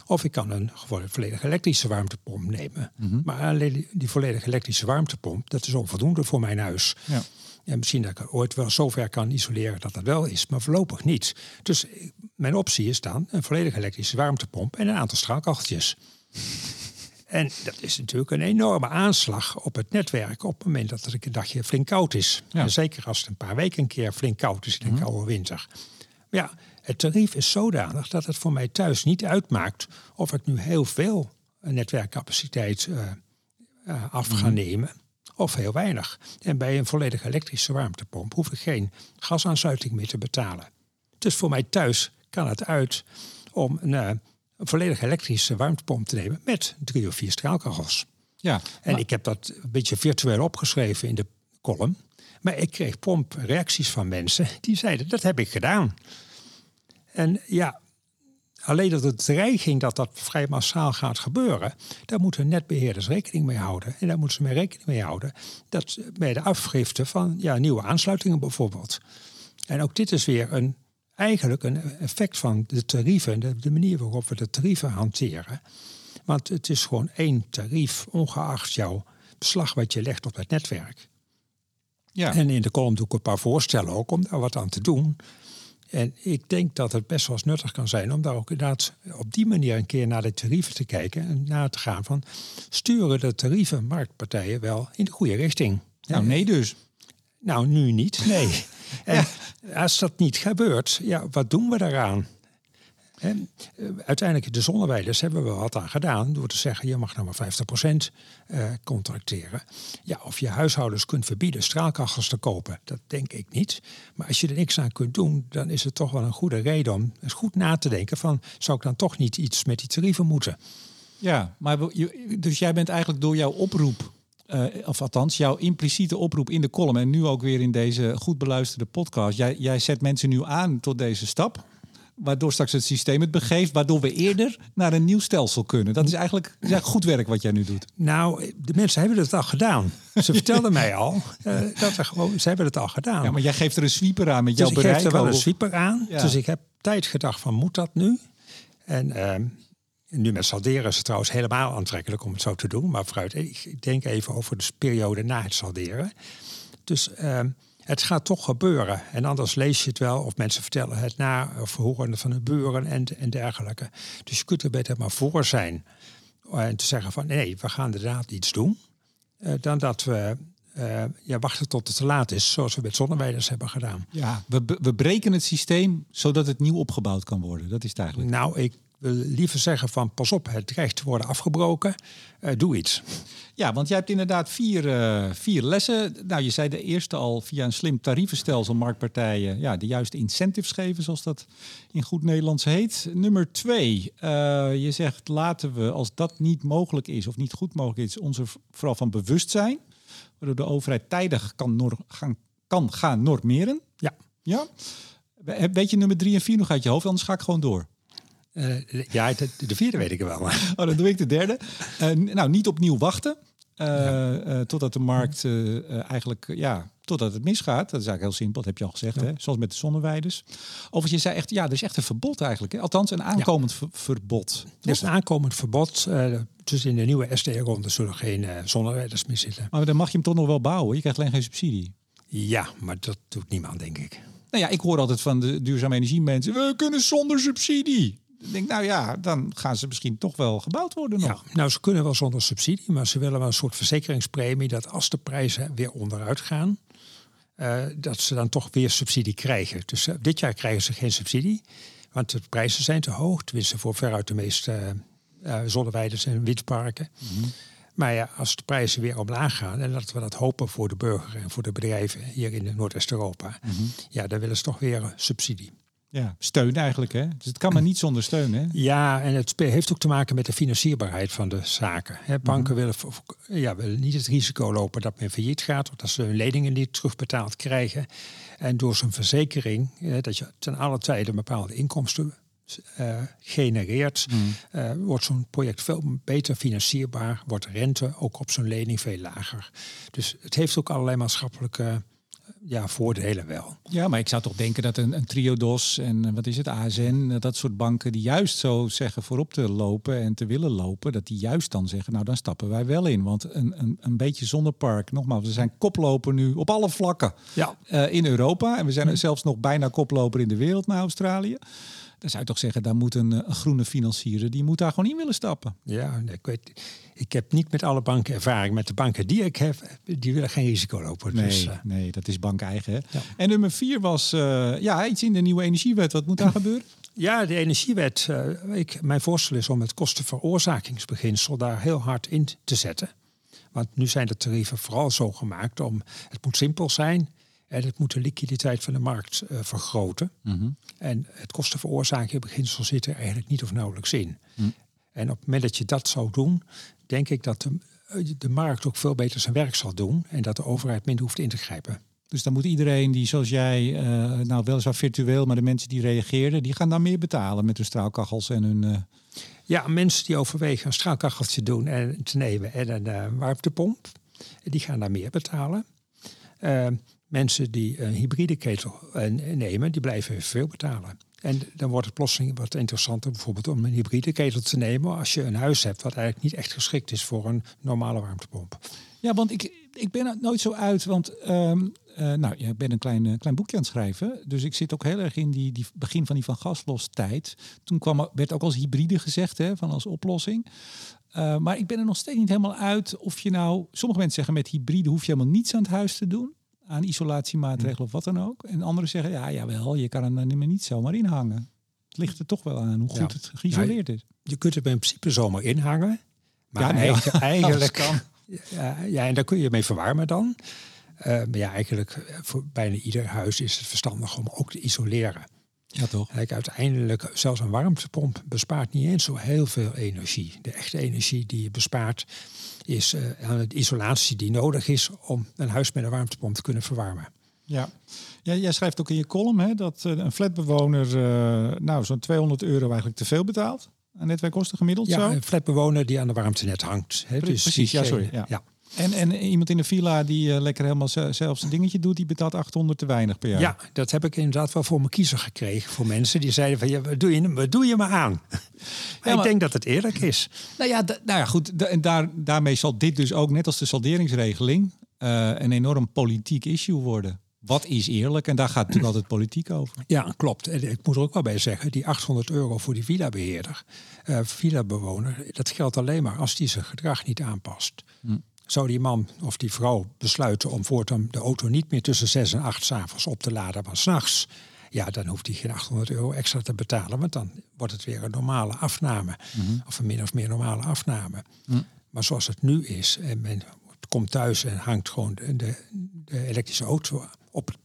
Of ik kan een volledig elektrische warmtepomp nemen. Mhm. Mm -hmm. Maar alleen die volledig elektrische warmtepomp, dat is onvoldoende voor mijn huis. Ja. En misschien dat ik ooit wel zover kan isoleren dat dat wel is, maar voorlopig niet. Dus mijn optie is dan een volledig elektrische warmtepomp en een aantal straalkacheltjes. En dat is natuurlijk een enorme aanslag op het netwerk op het moment dat het een dagje flink koud is. Ja. En zeker als het een paar weken een keer flink koud is in een Mhm. koude winter. Maar ja, het tarief is zodanig dat het voor mij thuis niet uitmaakt of ik nu heel veel netwerkcapaciteit uh, uh, af ga Mhm. nemen of heel weinig. En bij een volledig elektrische warmtepomp hoef ik geen gasaansluiting meer te betalen. Dus voor mij thuis kan het uit om een, uh, een volledig elektrische warmtepomp te nemen met drie of vier straalkachels. Ja, En maar- ik heb dat een beetje virtueel opgeschreven in de column. Maar ik kreeg prompt reacties van mensen die zeiden, dat heb ik gedaan. En ja, alleen dat de dreiging dat dat vrij massaal gaat gebeuren, daar moeten netbeheerders rekening mee houden. En daar moeten ze mee rekening mee houden dat bij de afgifte van ja, nieuwe aansluitingen bijvoorbeeld. En ook dit is weer een, eigenlijk een effect van de tarieven, de, de manier waarop we de tarieven hanteren. Want het is gewoon één tarief, ongeacht jouw beslag wat je legt op het netwerk. ja. En in de column doe ik een paar voorstellen ook om daar wat aan te doen. En ik denk dat het best wel eens nuttig kan zijn om daar ook inderdaad op die manier een keer naar de tarieven te kijken en na te gaan van sturen de tarieven marktpartijen wel in de goede richting. nou, nee dus. Nou, nu niet, nee. En als dat niet gebeurt, ja, wat doen we daaraan? Hè, eh, uiteindelijk, de zonneweiders hebben we wat aan gedaan door te zeggen, je mag nou maar 50% eh, contracteren. Ja, of je huishoudens kunt verbieden straalkachels te kopen, dat denk ik niet. Maar als je er niks aan kunt doen, dan is het toch wel een goede reden om eens goed na te denken van, zou ik dan toch niet iets met die tarieven moeten? Ja, maar dus jij bent eigenlijk door jouw oproep, eh, of althans jouw impliciete oproep in de column en nu ook weer in deze goed beluisterde podcast, jij, jij zet mensen nu aan tot deze stap, waardoor straks het systeem het begeeft, waardoor we eerder naar een nieuw stelsel kunnen. Dat is eigenlijk, dat is eigenlijk goed werk wat jij nu doet. Nou, de mensen hebben het al gedaan. Ze vertelden mij al eh, dat er gewoon, ze hebben het al gedaan. Ja, maar jij geeft er een sweeper aan met Dus jouw ik bereik. geef er wel een sweeper aan. Ja. Dus ik heb tijd gedacht van moet dat nu? En ehm, nu met salderen is het trouwens helemaal aantrekkelijk om het zo te doen. Maar vooruit, ik denk even over de periode na het salderen. Dus ehm, het gaat toch gebeuren. En anders lees je het wel of mensen vertellen het na of horen van de buren en, en dergelijke. Dus je kunt er beter maar voor zijn. En te zeggen van nee, we gaan inderdaad iets doen. eh, dan dat we eh, ja, wachten tot het te laat is, zoals we met zonneweiders hebben gedaan. Ja, we, we breken het systeem zodat het nieuw opgebouwd kan worden. Dat is het eigenlijk. Nou, ik wil liever zeggen van pas op, het te worden afgebroken. Uh, doe iets. Ja, want jij hebt inderdaad vier, uh, vier lessen. Nou, je zei de eerste al via een slim tarievenstelsel marktpartijen ja, de juiste incentives geven, zoals dat in goed Nederlands heet. Nummer twee, uh, je zegt laten we, als dat niet mogelijk is of niet goed mogelijk is, ons er vooral van bewust zijn. Waardoor de overheid tijdig kan, gaan, kan gaan normeren. Ja. ja. Weet je nummer drie en vier nog uit je hoofd, anders ga ik gewoon door. Uh, ja, de, de, vierde weet ik wel. oh, dan doe ik de derde. Uh, nou, niet opnieuw wachten. Uh, ja. totdat de markt eigenlijk, ja, totdat het misgaat. Dat is eigenlijk heel simpel, dat heb je al gezegd. Ja. Hè? Zoals met de zonneweiders. Overigens, je zei echt, ja, er is echt een verbod eigenlijk. Hè? Althans, een aankomend ver verbod. Er is een aankomend verbod. dus in de nieuwe SDR-ronde zullen geen zonneweiders meer zitten. Maar dan mag je hem toch nog wel bouwen. Je krijgt alleen geen subsidie. Ja, maar dat doet niemand, denk ik. Nou ja, ik hoor altijd van de duurzame energie mensen, we kunnen zonder subsidie. Ik denk, nou ja, dan gaan ze misschien toch wel gebouwd worden nog. Ja, nou, ze kunnen wel zonder subsidie, maar ze willen wel een soort verzekeringspremie dat als de prijzen weer onderuit gaan, uh, dat ze dan toch weer subsidie krijgen. Dus uh, dit jaar krijgen ze geen subsidie, want de prijzen zijn te hoog. Tenminste, voor veruit de meeste uh, zonneweiders en windparken. Mm -hmm. Maar ja, als de prijzen weer omlaag gaan, en dat we dat hopen voor de burger en voor de bedrijven hier in Noordwest-Europa, mm -hmm. ja, dan willen ze toch weer subsidie. Ja, steun eigenlijk. Hè? Dus het kan maar niet zonder steun. Hè? Ja, en het heeft ook te maken met de financierbaarheid van de zaken. Hè, banken mm -hmm. willen, ja, willen niet het risico lopen dat men failliet gaat, of dat ze hun leningen niet terugbetaald krijgen. En door zo'n verzekering, hè, dat je ten alle tijde bepaalde inkomsten uh, genereert, mm. uh, wordt zo'n project veel beter financierbaar, wordt rente ook op zo'n lening veel lager. Dus het heeft ook allerlei maatschappelijke ja, voordelen wel. Ja, maar ik zou toch denken dat een, een Triodos en wat is het, ASN, dat soort banken die juist zo zeggen voorop te lopen en te willen lopen, dat die juist dan zeggen, nou dan stappen wij wel in. Want een, een, een beetje zonnepark, nogmaals, we zijn koploper nu op alle vlakken ja. Uh, in Europa. En we zijn zelfs nog bijna koploper in de wereld naar Australië. Dan zou je toch zeggen, daar moet een, een groene financier, die moet daar gewoon in willen stappen. Ja, ik weet, ik heb niet met alle banken ervaring. Met de banken die ik heb, die willen geen risico lopen. Nee, dus, uh, nee dat is bank eigen. Ja. En nummer vier was uh, ja, iets in de nieuwe energiewet. Wat moet daar gebeuren? Ja, de energiewet. Uh, ik, mijn voorstel is om het kostenveroorzakingsbeginsel daar heel hard in te zetten. Want nu zijn de tarieven vooral zo gemaakt om... Het moet simpel zijn en het moet de liquiditeit van de markt uh, vergroten. Mm -hmm. En het kostenveroorzakingsbeginsel zit er eigenlijk niet of nauwelijks in. Mm. En op het moment dat je dat zou doen, denk ik dat de, de markt ook veel beter zijn werk zal doen en dat de overheid minder hoeft in te grijpen. Dus dan moet iedereen die, zoals jij, uh, nou weliswaar virtueel, maar de mensen die reageerden, die gaan dan meer betalen met hun straalkachels en hun. Uh... Ja, mensen die overwegen een straalkacheltje doen en te nemen en een uh, warmtepomp, die gaan daar meer betalen. Mensen die een hybride ketel nemen, die blijven veel betalen. En dan wordt het plotseling wat interessanter, bijvoorbeeld om een hybride ketel te nemen als je een huis hebt wat eigenlijk niet echt geschikt is voor een normale warmtepomp. Ja, want ik, ik ben er nooit zo uit, want um, uh, nou, ik ben een klein, klein boekje aan het schrijven, dus ik zit ook heel erg in die, die begin van die van gaslos tijd. Toen kwam, werd ook als hybride gezegd, hè, van als oplossing. Maar ik ben er nog steeds niet helemaal uit of je nou, sommige mensen zeggen met hybride hoef je helemaal niets aan het huis te doen aan isolatiemaatregelen of wat dan ook. En anderen zeggen, ja, jawel, je kan er niet zomaar inhangen. Het ligt er toch wel aan hoe goed ja. het geïsoleerd is. Je kunt het in principe zomaar inhangen. Maar ja, nee, eigenlijk, eigenlijk kan. Ja, ja, en daar kun je mee verwarmen dan. Uh, maar ja, eigenlijk voor bijna ieder huis is het verstandig om ook te isoleren. Ja, toch? Kijk, uiteindelijk, zelfs een warmtepomp bespaart niet eens zo heel veel energie. De echte energie die je bespaart, is uh, de isolatie die nodig is om een huis met een warmtepomp te kunnen verwarmen. Ja. ja jij schrijft ook in je column hè, dat uh, een flatbewoner uh, nou, zo'n 200 euro eigenlijk te veel betaalt aan netwerkkosten gemiddeld. Ja, zo? een flatbewoner die aan de warmtenet hangt. Hè, dus Precies, ja, sorry. Ja. ja. En, en iemand in de villa die uh, lekker helemaal zelf zijn dingetje doet, die betaalt 800 te weinig per jaar. Ja, dat heb ik inderdaad wel voor mijn kiezer gekregen. Voor mensen die zeiden van, ja, wat doe je, wat doe je me aan? Ja, maar, ik denk dat het eerlijk is. Nou ja, nou ja goed. En daar, daarmee zal dit dus ook, net als de salderingsregeling, uh, een enorm politiek issue worden. Wat is eerlijk? En daar gaat natuurlijk altijd politiek over. Ja, klopt. En ik moet er ook wel bij zeggen, die 800 euro voor die villa-beheerder, uh, villa-bewoner, dat geldt alleen maar als die zijn gedrag niet aanpast. Hm zou die man of die vrouw besluiten om voortaan de auto niet meer tussen 6 en 8 s'avonds op te laden, maar s'nachts, ja, dan hoeft hij geen 800 euro extra te betalen, want dan wordt het weer een normale afname. Of een min of meer normale afname. Maar zoals het nu is, en men komt thuis en hangt gewoon de, de, de elektrische auto op het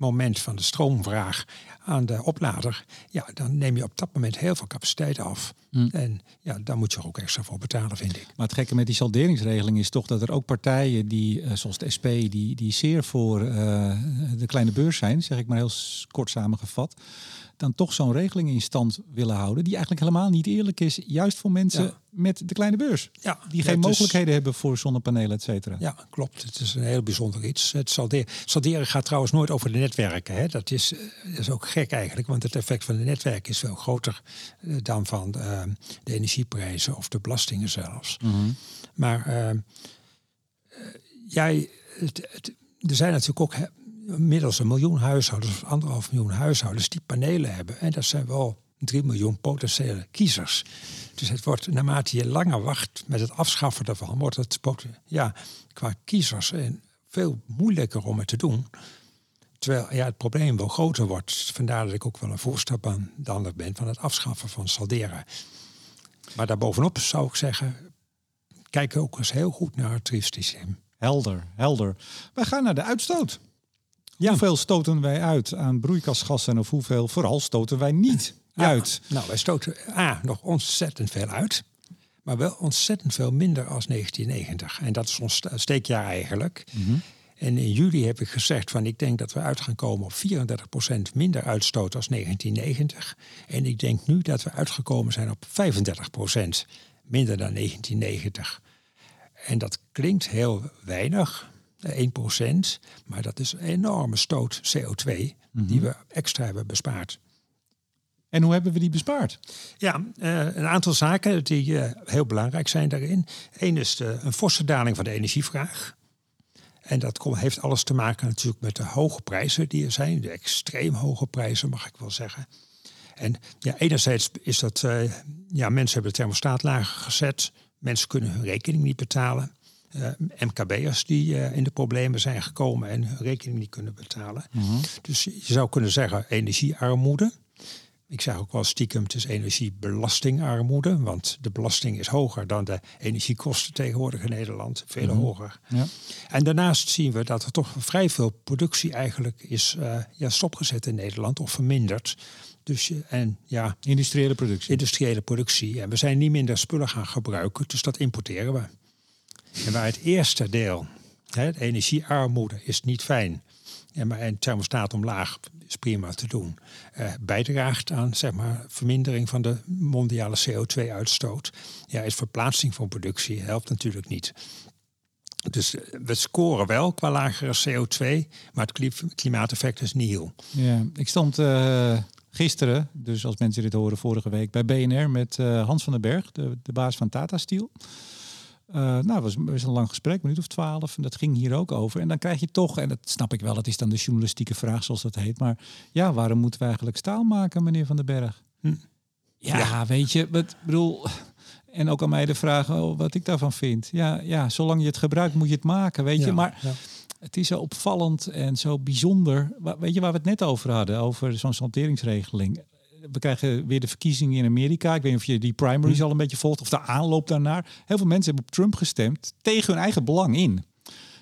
piekmoment van de stroomvraag aan de oplader, ja, dan neem je op dat moment heel veel capaciteit af. En ja, daar moet je er ook extra voor betalen, vind ik. Maar het gekke met die salderingsregeling is toch dat er ook partijen die, eh, zoals de SP, die, die zeer voor eh, de kleine beurs zijn, zeg ik maar heel kort samengevat, dan toch zo'n regeling in stand willen houden, die eigenlijk helemaal niet eerlijk is, juist voor mensen Ja. met de kleine beurs. Ja, Die geen is- mogelijkheden hebben voor zonnepanelen, et cetera. Ja, klopt. Het is een heel bijzonder iets. Het salderen, salderen gaat trouwens nooit over de netwerken. Hè. Dat, is, eh, dat is ook gek eigenlijk, want het effect van de netwerken is veel groter eh, dan van eh, de energieprijzen of de belastingen zelfs. Maar eh, eh, jij, het, het- er zijn natuurlijk ook hè, inmiddels een miljoen huishoudens of anderhalf miljoen huishoudens die panelen hebben. En dat zijn wel drie miljoen potentiële kiezers. Dus het wordt, naarmate je langer wacht met het afschaffen daarvan, wordt het ja, qua kiezers veel moeilijker om het te doen. Terwijl ja, het probleem wel groter wordt. Vandaar dat ik ook wel een voorstander ben van het afschaffen van salderen. Maar daarbovenop zou ik zeggen, kijk ook eens heel goed naar het tariefsysteem. Helder, helder. Wij gaan naar de uitstoot. Ja. Hoeveel stoten wij uit aan broeikasgassen of hoeveel vooral stoten wij niet Ja, uit? Nou, wij stoten A, nog ontzettend veel uit. Maar wel ontzettend veel minder als 1990. En dat is ons steekjaar eigenlijk. En in juli heb ik gezegd van ik denk dat we uit gaan komen op 34% minder uitstoot als 1990. En ik denk nu dat we uitgekomen zijn op 35% minder dan 1990. En dat klinkt heel weinig, 1%, maar dat is een enorme stoot CO2 die we extra hebben bespaard. En hoe hebben we die bespaard? Ja, eh, een aantal zaken die eh, heel belangrijk zijn daarin. Eén is de, een forse daling van de energievraag. En dat kom- heeft alles te maken natuurlijk met de hoge prijzen die er zijn. De extreem hoge prijzen, mag ik wel zeggen. En ja, enerzijds is dat, eh, ja, mensen hebben de thermostaat lager gezet. Mensen kunnen hun rekening niet betalen. Eh, MKB'ers die eh, in de problemen zijn gekomen en hun rekening niet kunnen betalen. Dus je zou kunnen zeggen energiearmoede. Ik zeg ook wel stiekem, het is energiebelastingarmoede. Want de belasting is hoger dan de energiekosten tegenwoordig in Nederland. Veel hoger. Ja. En daarnaast zien we dat er toch vrij veel productie eigenlijk is eh, ja, stopgezet in Nederland of verminderd. Dus je- en ja, Industriële productie. industriële productie. En we zijn niet minder spullen gaan gebruiken, dus dat importeren we. En waar het eerste deel, hè, de energiearmoede, is niet fijn. En maar een thermostaat omlaag is prima te doen. eh, bijdraagt aan zeg maar, vermindering van de mondiale CO2-uitstoot. Ja, is verplaatsing van productie helpt natuurlijk niet. Dus eh, we scoren wel qua lagere CO2, maar het kli- klimaateffect is nihil. Ja, ik stond eh, gisteren, dus als mensen dit horen vorige week, bij BNR met Hans van den Berg, de, de baas van Tata Steel. Eh, nou, het was een lang gesprek, een minuut of twaalf. En dat ging hier ook over. En dan krijg je toch, en dat snap ik wel, dat is dan de journalistieke vraag zoals dat heet. Maar ja, waarom moeten we eigenlijk staal maken, meneer Van den Berg? Hm. Ja, Ja. weet je, wat bedoel. En ook aan mij de vraag oh, wat ik daarvan vind. Ja, ja, zolang je het gebruikt moet je het maken, weet je. Ja, Maar ja. het is zo opvallend en zo bijzonder. Weet je waar we het net over hadden? Over zo'n salteringsregeling. We krijgen weer de verkiezingen in Amerika. Ik weet niet of je die primaries Hm. al een beetje volgt of de aanloop daarnaar. Heel veel mensen hebben op Trump gestemd tegen hun eigen belang in.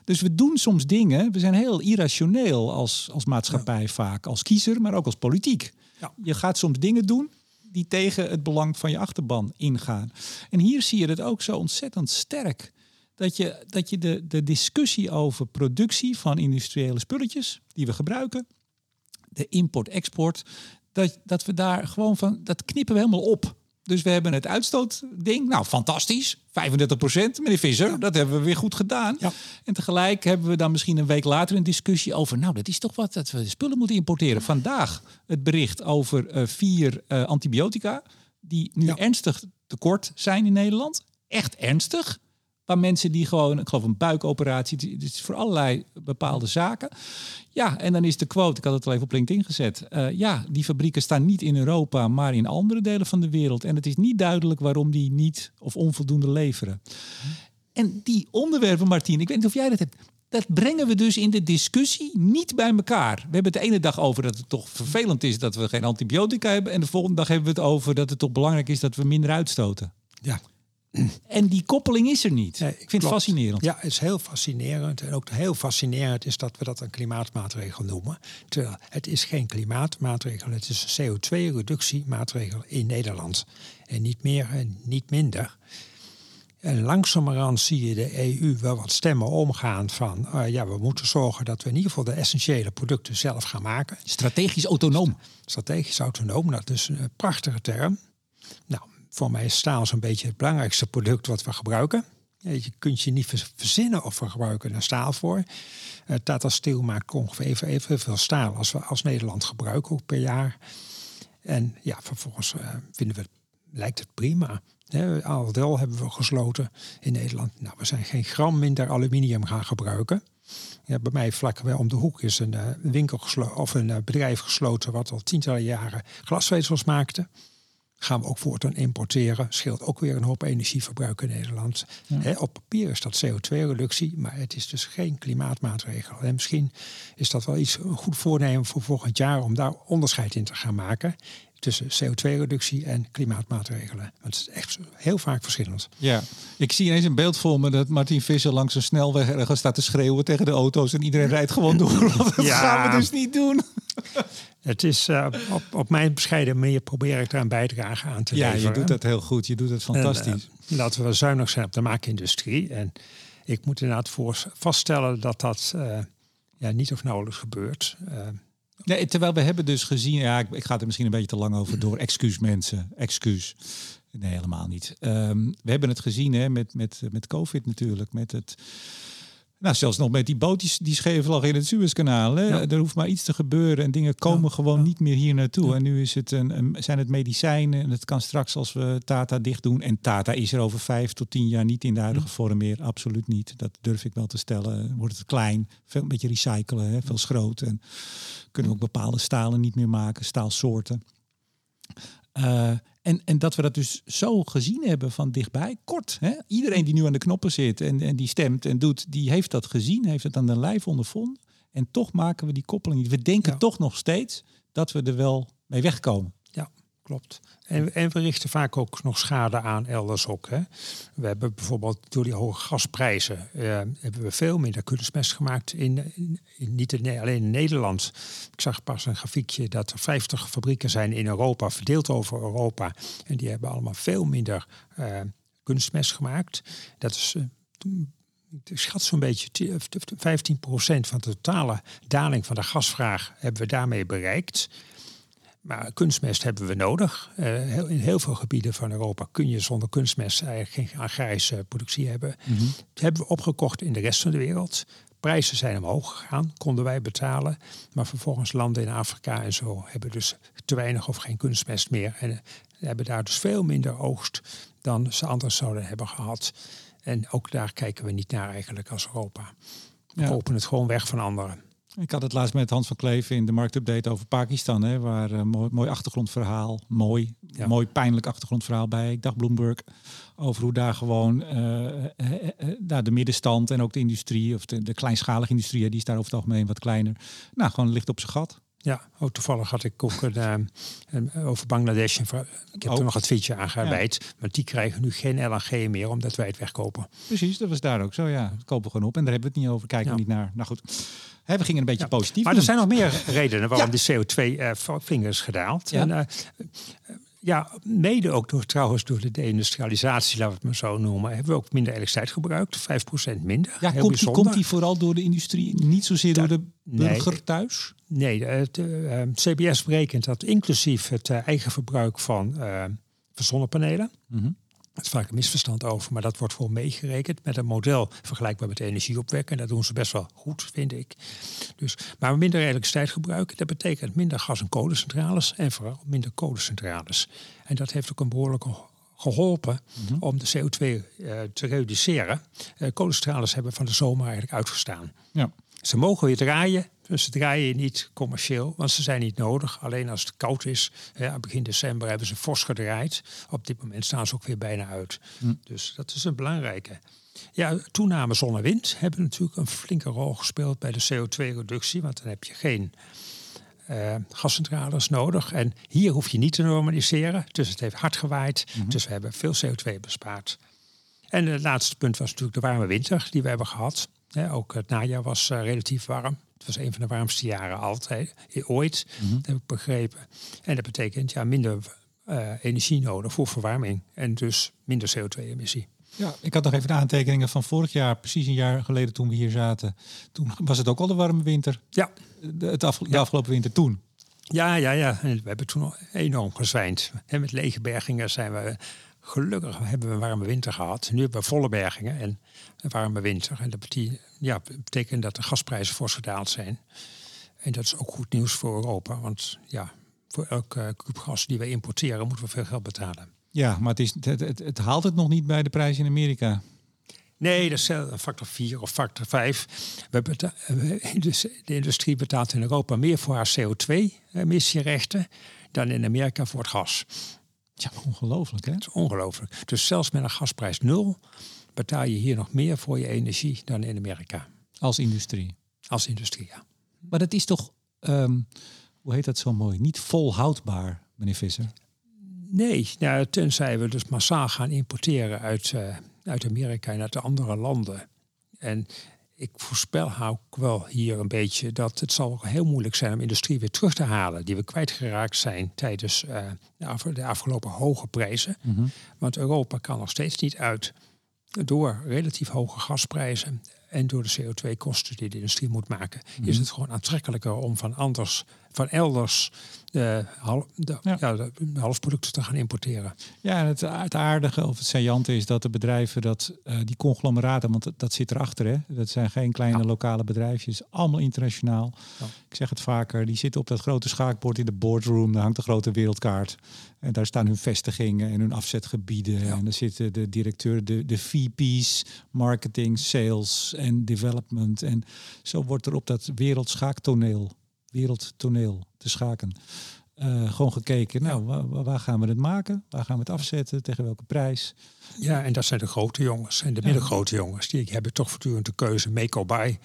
Dus we doen soms dingen. We zijn heel irrationeel als, als maatschappij vaak. Als kiezer, maar ook als politiek. Ja. Je gaat soms dingen doen die tegen het belang van je achterban ingaan. En hier zie je het ook zo ontzettend sterk. Dat je, dat je de, de discussie over productie van industriële spulletjes die we gebruiken, de import-export, dat, dat we daar gewoon van, dat knippen we helemaal op. Dus we hebben het uitstootding, nou fantastisch, 35 procent, meneer Visser, dat hebben we weer goed gedaan. Ja. En tegelijk hebben we dan misschien een week later een discussie over, nou dat is toch wat, dat we spullen moeten importeren. Vandaag het bericht over eh, vier eh, antibiotica die nu Ja. ernstig tekort zijn in Nederland. Echt ernstig. Waar mensen die gewoon, ik geloof een buikoperatie, dit is voor allerlei bepaalde zaken. Ja, en dan is de quote, ik had het al even op LinkedIn gezet. eh, ja, die fabrieken staan niet in Europa, maar in andere delen van de wereld. En het is niet duidelijk waarom die niet of onvoldoende leveren. En die onderwerpen, Martien, ik weet niet of jij dat hebt. dat brengen we dus in de discussie niet bij elkaar. We hebben het de ene dag over dat het toch vervelend is dat we geen antibiotica hebben. En de volgende dag hebben we het over dat het toch belangrijk is dat we minder uitstoten. Ja. En die koppeling is er niet. Nee, ik vind het fascinerend. Ja, het is heel fascinerend. En ook heel fascinerend is dat we dat een klimaatmaatregel noemen. Terwijl het is geen klimaatmaatregel, het is een CO2-reductiemaatregel in Nederland. En niet meer en niet minder. En langzamerhand zie je de EU wel wat stemmen omgaan van... eh, ja, we moeten zorgen dat we in ieder geval de essentiële producten zelf gaan maken. Strategisch autonoom. Strategisch autonoom, dat is een prachtige term. Nou, voor mij is staal zo'n beetje het belangrijkste product wat we gebruiken. Je kunt je niet verzinnen of we gebruiken er staal voor. Eh, Tata Steel maakt ongeveer even, evenveel staal als we als Nederland gebruiken per jaar. En ja, vervolgens eh, vinden we, lijkt het prima. Aldel hebben we gesloten in Nederland. Nou, we zijn geen gram minder aluminium gaan gebruiken. Ja, bij mij vlak om de hoek is een eh, winkel of een bedrijf gesloten wat al tientallen jaren glasvezels maakte. Gaan we ook voortaan importeren. Scheelt ook weer een hoop energieverbruik in Nederland. Op papier is dat CO2-reductie, maar het is dus geen klimaatmaatregel. En misschien is dat wel iets een goed voornemen voor volgend jaar om daar onderscheid in te gaan maken tussen CO2-reductie en klimaatmaatregelen. Want het is echt heel vaak verschillend. Ja, ik zie ineens een beeld voor me dat Martin Visser langs een snelweg ergens staat te schreeuwen tegen de auto's en iedereen rijdt gewoon door. Want dat Ja. gaan we dus niet doen. Het is eh, op, op mijn bescheiden manier probeer ik daar een bijdrage aan te Ja, leveren. je doet dat heel goed. Je doet het fantastisch. En, eh, laten we zuinig zijn op de maakindustrie. En ik moet inderdaad voor vaststellen dat dat eh, ja, niet of nauwelijks gebeurt. Nee, terwijl we hebben dus gezien, ja, ik, ik ga er misschien een beetje te lang over door. Excuus mensen, excuus. Nee, helemaal niet. Ehm, we hebben het gezien hè, met, met, met COVID natuurlijk. Met het, nou, zelfs nog met die boot die, die scheef lag in het Suezkanaal. Hè. Ja. Er hoeft maar iets te gebeuren en dingen komen Ja, gewoon ja. niet meer hier naartoe. En nu is het een, een- zijn het medicijnen en het kan straks als we Tata dicht doen. En Tata is er over vijf tot tien jaar niet in de huidige vorm meer. Absoluut niet. Dat durf ik wel te stellen. Wordt het klein, veel een beetje recyclen, hè, veel schroot. En kunnen we ook bepaalde stalen niet meer maken, staalsoorten. Eh, en, en dat we dat dus zo gezien hebben van dichtbij, kort. Hè? Iedereen die nu aan de knoppen zit en, en die stemt en doet, die heeft dat gezien, heeft het aan de lijf ondervonden. En toch maken we die koppeling niet. We denken Ja. toch nog steeds dat we er wel mee wegkomen. ja, klopt. En, we richten vaak ook nog schade aan elders ook. Hè. We hebben bijvoorbeeld door die hoge gasprijzen eh, hebben we veel minder kunstmest gemaakt. In, in- niet in, alleen in Nederland. Ik zag pas een grafiekje dat er 50 fabrieken zijn in Europa, verdeeld over Europa. En die hebben allemaal veel minder eh, kunstmest gemaakt. Dat is eh, ik schat zo'n beetje ti- of 15% van de totale daling van de gasvraag hebben we daarmee bereikt. Maar kunstmest hebben we nodig. Eh, heel- in heel veel gebieden van Europa kun je zonder kunstmest eigenlijk geen agrarische productie hebben. Dat hebben we opgekocht in de rest van de wereld. Prijzen zijn omhoog gegaan, konden wij betalen. Maar vervolgens landen in Afrika en zo hebben dus te weinig of geen kunstmest meer. En eh, hebben daar dus veel minder oogst dan ze anders zouden hebben gehad. En ook daar kijken we niet naar eigenlijk als Europa. We Ja. kopen het gewoon weg van anderen. Ik had het laatst met Hans van Kleef in de marktupdate over Pakistan. Hè, waar een mooi, mooi achtergrondverhaal, mooi, Ja. mooi pijnlijk achtergrondverhaal bij. Ik dacht Bloomberg over hoe daar gewoon eh, eh, eh, eh, daar de middenstand en ook de industrie, of de, de kleinschalige industrie, die is daar over het algemeen wat kleiner. Nou, gewoon ligt op zijn gat. Ja, ook toevallig had ik ook een, eh, over Bangladesh. Ik heb Ook. er nog een tweetje aan gewijd. Maar die krijgen nu geen LNG meer omdat wij het wegkopen. Precies, dat was daar ook zo. Ja, dat kopen we gewoon op en daar hebben we het niet over. Kijken we Ja. niet naar. Nou goed, We gingen een beetje Ja. positief. Maar doen. er zijn nog meer redenen waarom de CO2-vinger is gedaald. Ja. En, eh, eh, ja, mede ook door, trouwens door de deindustrialisatie, laten we het maar zo noemen, hebben we ook minder elektriciteit gebruikt. 5% minder. ja, Heel komt, die, bijzonder. komt die vooral door de industrie, niet zozeer door de nee. burger thuis? Nee, het eh, eh, CBS berekent dat inclusief het eh, eigen verbruik van, eh, van zonnepanelen. Mhm. Er is vaak een misverstand over, maar dat wordt gewoon meegerekend met een model vergelijkbaar met energieopwekken. En dat doen ze best wel goed, vind ik. Dus, maar minder elektriciteit gebruiken, dat betekent minder gas- en kolencentrales en vooral minder kolencentrales. En dat heeft ook een behoorlijke geholpen om de CO2 eh, te reduceren. Eh, kolencentrales hebben van de zomer eigenlijk uitgestaan. Ja. Ze mogen weer draaien, Dus ze draaien niet commercieel, want ze zijn niet nodig. Alleen als het koud is, begin december hebben ze fors gedraaid. Op dit moment staan ze ook weer bijna uit. Hm. Dus dat is een belangrijke. Ja, toename zon en wind hebben natuurlijk een flinke rol gespeeld bij de CO2-reductie. Want dan heb je geen uh, gascentrales nodig. En hier hoef je niet te normaliseren. Dus het heeft hard gewaaid. Mhm. Dus we hebben veel CO2 bespaard. En het laatste punt was natuurlijk de warme winter die we hebben gehad. Ook het najaar was eh, relatief warm. Het was een van de warmste jaren altijd, eh, ooit, dat heb ik begrepen. En dat betekent ja, minder eh, energie nodig voor verwarming. En dus minder CO2-emissie. Ja, ik had nog even de aantekeningen van vorig jaar, precies een jaar geleden toen we hier zaten. Toen was het ook al de warme winter. Ja. De, het af, de afgelopen winter toen. Ja, ja, ja. En we hebben toen enorm gezwijnd. En met lege bergingen zijn we gelukkig hebben we een warme winter gehad. Nu hebben we volle bergingen en een warme winter. En dat betekent, ja, betekent dat de gasprijzen fors gedaald zijn. En dat is ook goed nieuws voor Europa. Want ja, voor elke kuub gas die we importeren moeten we veel geld betalen. Ja, maar het, is, het, het, het haalt het nog niet bij de prijs in Amerika. Nee, dat is een factor 4 of factor 5. We beta- dus de industrie betaalt in Europa meer voor haar CO2-emissierechten dan in Amerika voor het gas. Ja, ongelooflijk hè? Dat is ongelooflijk. Dus zelfs met een gasprijs nul betaal je hier nog meer voor je energie dan in Amerika. Als industrie. Als industrie, ja. Maar dat is toch, ehm, hoe heet dat zo mooi, niet volhoudbaar, meneer Visser? Nee, nou, tenzij we dus massaal gaan importeren uit, eh, uit Amerika en uit de andere landen. En ik voorspel ook wel hier een beetje dat het zal heel moeilijk zijn om industrie weer terug te halen. Die we kwijtgeraakt zijn tijdens eh, de, af- de afgelopen hoge prijzen. Want Europa kan nog steeds niet uit door relatief hoge gasprijzen en door de CO2-kosten die de industrie moet maken, is het gewoon aantrekkelijker om van anders, van elders de, hal- de, Ja. ja. de, de halfproducten te gaan importeren. Ja, en het, het aardige of het saillante is dat de bedrijven, dat, eh, die conglomeraten, want dat, dat zit erachter, hè? dat zijn geen kleine Ja. lokale bedrijfjes, allemaal internationaal. Ja. Ik zeg het vaker, die zitten op dat grote schaakbord in de boardroom, daar hangt de grote wereldkaart. En daar staan hun vestigingen en hun afzetgebieden. En daar zitten de directeur, de, de VP's, marketing, sales en development. En zo wordt er op dat wereldschaaktoneel, wereldtoneel te schaken. eh, gewoon gekeken, nou, waar, gaan we het maken? Waar gaan we het afzetten? Tegen welke prijs? Ja, en dat zijn de grote jongens. En de middengrote jongens, die hebben toch voortdurend de keuze make or buy.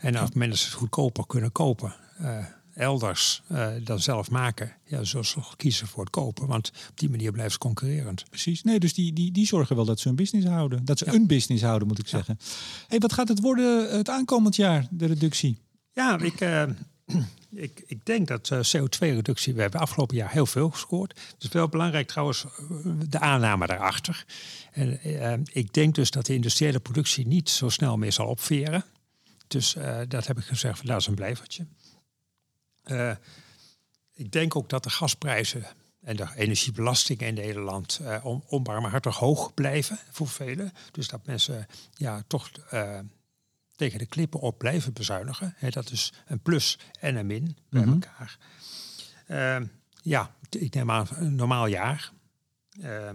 En als mensen het goedkoper kunnen kopen, eh, elders eh, dan zelf maken, ja, zullen ze kiezen voor het kopen. Want op die manier blijven ze concurrerend. Precies. Nee, dus die, die, die zorgen wel dat ze een business houden. Dat ze een business houden, moet ik zeggen. Hey, wat gaat het worden eh, het aankomend jaar, de reductie? Ja, ik, eh, ik, ik denk dat eh, CO2-reductie, we hebben afgelopen jaar heel veel gescoord. Het is wel belangrijk trouwens, de aanname daarachter. En, ik denk dus dat de industriële productie niet zo snel meer zal opveren. Dus dat heb ik gezegd, van, dat is een blijvertje. Eh, ik denk ook dat de gasprijzen en de energiebelasting in Nederland on, onbarmhartig hoog blijven voor velen. Dus dat mensen ja, toch eh, tegen de klippen op blijven bezuinigen. Dat is een plus en een min bij Mhm. elkaar. Eh, ja, ik neem aan een normaal jaar. Eh,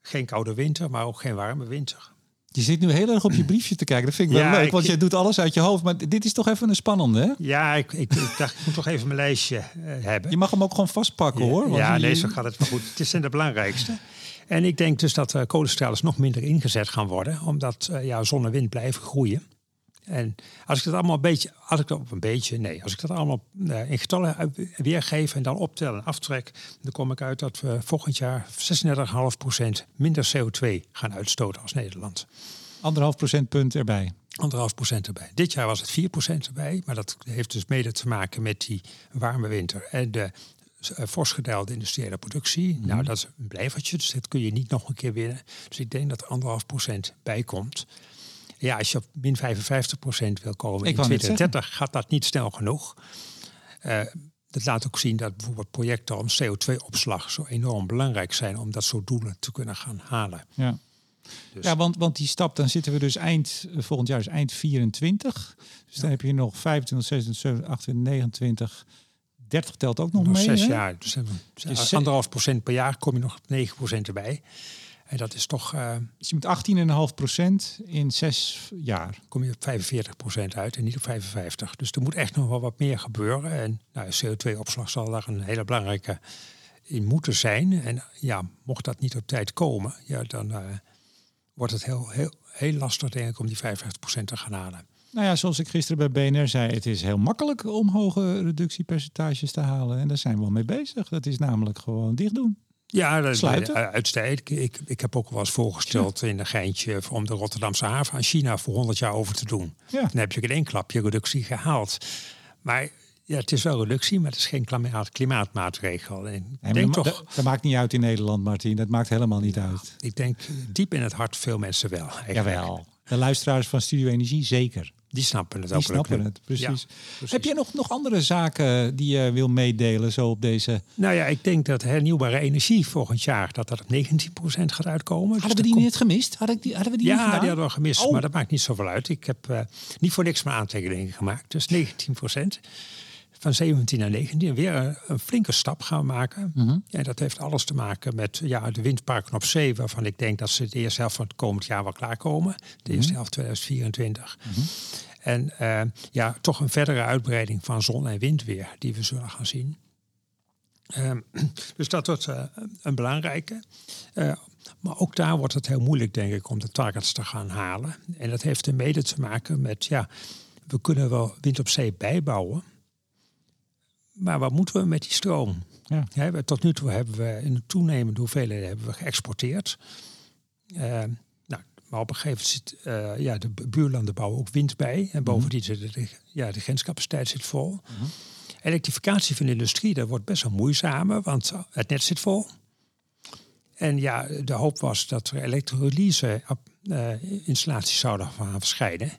geen koude winter, maar ook geen warme winter. Je zit nu heel erg op je briefje te kijken. Dat vind ik wel leuk, ik- want jij doet alles uit je hoofd. Maar dit is toch even een spannende, hè? Ja, ik, ik, ik dacht, ik moet toch even mijn lijstje eh, hebben. Je mag hem ook gewoon vastpakken, hoor. want Ja, je- nee, zo gaat het wel goed. Het zijn de belangrijkste. En ik denk dus dat uh, kolencentrales nog minder ingezet gaan worden, omdat uh, ja, zon en wind blijven groeien. En als ik dat allemaal een beetje, als ik dat op een beetje, nee, als ik dat allemaal uh, in getallen weergeef en dan optel en aftrek, dan kom ik uit dat we volgend jaar 36,5% minder CO2 gaan uitstoten als Nederland. Anderhalf procentpunt erbij. Anderhalf procent erbij. Dit jaar was het 4 procent erbij, maar dat heeft dus mede te maken met die warme winter en de uh, fors gedaald industriële productie. Nou, dat is een blijvertje, dus dat kun je niet nog een keer winnen. Dus ik denk dat er anderhalf procent bij komt. Ja, als je op min 55 procent wil komen Ik in wou net 2030, gaat dat niet snel genoeg. Uh, dat laat ook zien dat bijvoorbeeld projecten om CO2-opslag zo enorm belangrijk zijn om dat soort doelen te kunnen gaan halen. Ja. Dus- Ja, want, want die stap, dan zitten we dus eind, eh, volgend jaar is eind 24. Dus dan heb je nog 25, 26, 27, 28, 29. 30 telt ook nog Nog mee. zes hè? jaar. Dus, Dus anderhalf procent per jaar kom je nog op 9 procent erbij. En dat is toch, uh, dus je moet 18,5% in zes jaar. Kom je op 45% uit en niet op 55. Dus er moet echt nog wel wat meer gebeuren. En nou, CO2-opslag zal daar een hele belangrijke in moeten zijn. En ja, mocht dat niet op tijd komen, ja, dan uh, wordt het heel, heel, heel lastig denk ik om die 55% te gaan halen. Nou ja, zoals ik gisteren bij BNR zei, het is heel makkelijk om hoge reductiepercentages te halen. En daar zijn we al mee bezig. Dat is namelijk gewoon dicht doen. Ja, dat Sluiten. uitstekend. Ik, ik heb ook wel eens voorgesteld in een geintje om de Rotterdamse haven aan China voor 100 jaar over te doen. Ja. Dan heb je in één klapje reductie gehaald. Maar ja, het is wel reductie, maar het is geen klimaat, klimaatmaatregel. En nee, denk toch, dat, dat, maakt niet uit in Nederland, Martin. Dat maakt helemaal niet uit. Ik denk diep in het hart veel mensen wel. Eigenlijk. Jawel. De luisteraars van Studio Energie zeker. Die snappen het ook. Die snappen het, precies. Heb je nog, nog andere zaken die je wil meedelen zo op deze... Nou ja, ik denk dat hernieuwbare energie volgend jaar dat dat op 19% gaat uitkomen. Hadden dus we die komt... niet gemist? Hadden, die, hadden we die ja, niet die hadden we gemist, oh. maar dat maakt niet zoveel uit. Ik heb uh, niet voor niks mijn aantekeningen gemaakt. Dus 19% van 17 naar 19. Weer een, een flinke stap gaan maken. Mm -hmm. En dat heeft alles te maken met ja, de windparken op zee, waarvan ik denk dat ze de eerste helft van het komend jaar wel klaarkomen. De eerste mhm. helft 2024. Mm -hmm. En uh, ja, toch een verdere uitbreiding van zon- en windweer die we zullen gaan zien. Um, dus dat wordt uh, een belangrijke. Uh, maar ook daar wordt het heel moeilijk, denk ik, om de targets te gaan halen. En dat heeft er mede te maken met, ja, we kunnen wel wind op zee bijbouwen. Maar wat moeten we met die stroom? Ja. Tot nu toe hebben we in een toenemende hoeveelheid hebben we geëxporteerd. Uh, nou, maar op een gegeven moment zit uh, ja, de buurlanden bouwen ook wind bij. En bovendien zit de, ja, de grenscapaciteit zit vol. -hmm. Elektrificatie van de industrie, dat wordt best wel moeizamer, want het net zit vol. En ja, de hoop was dat er elektrolyse uh, installaties zouden gaan verschijnen.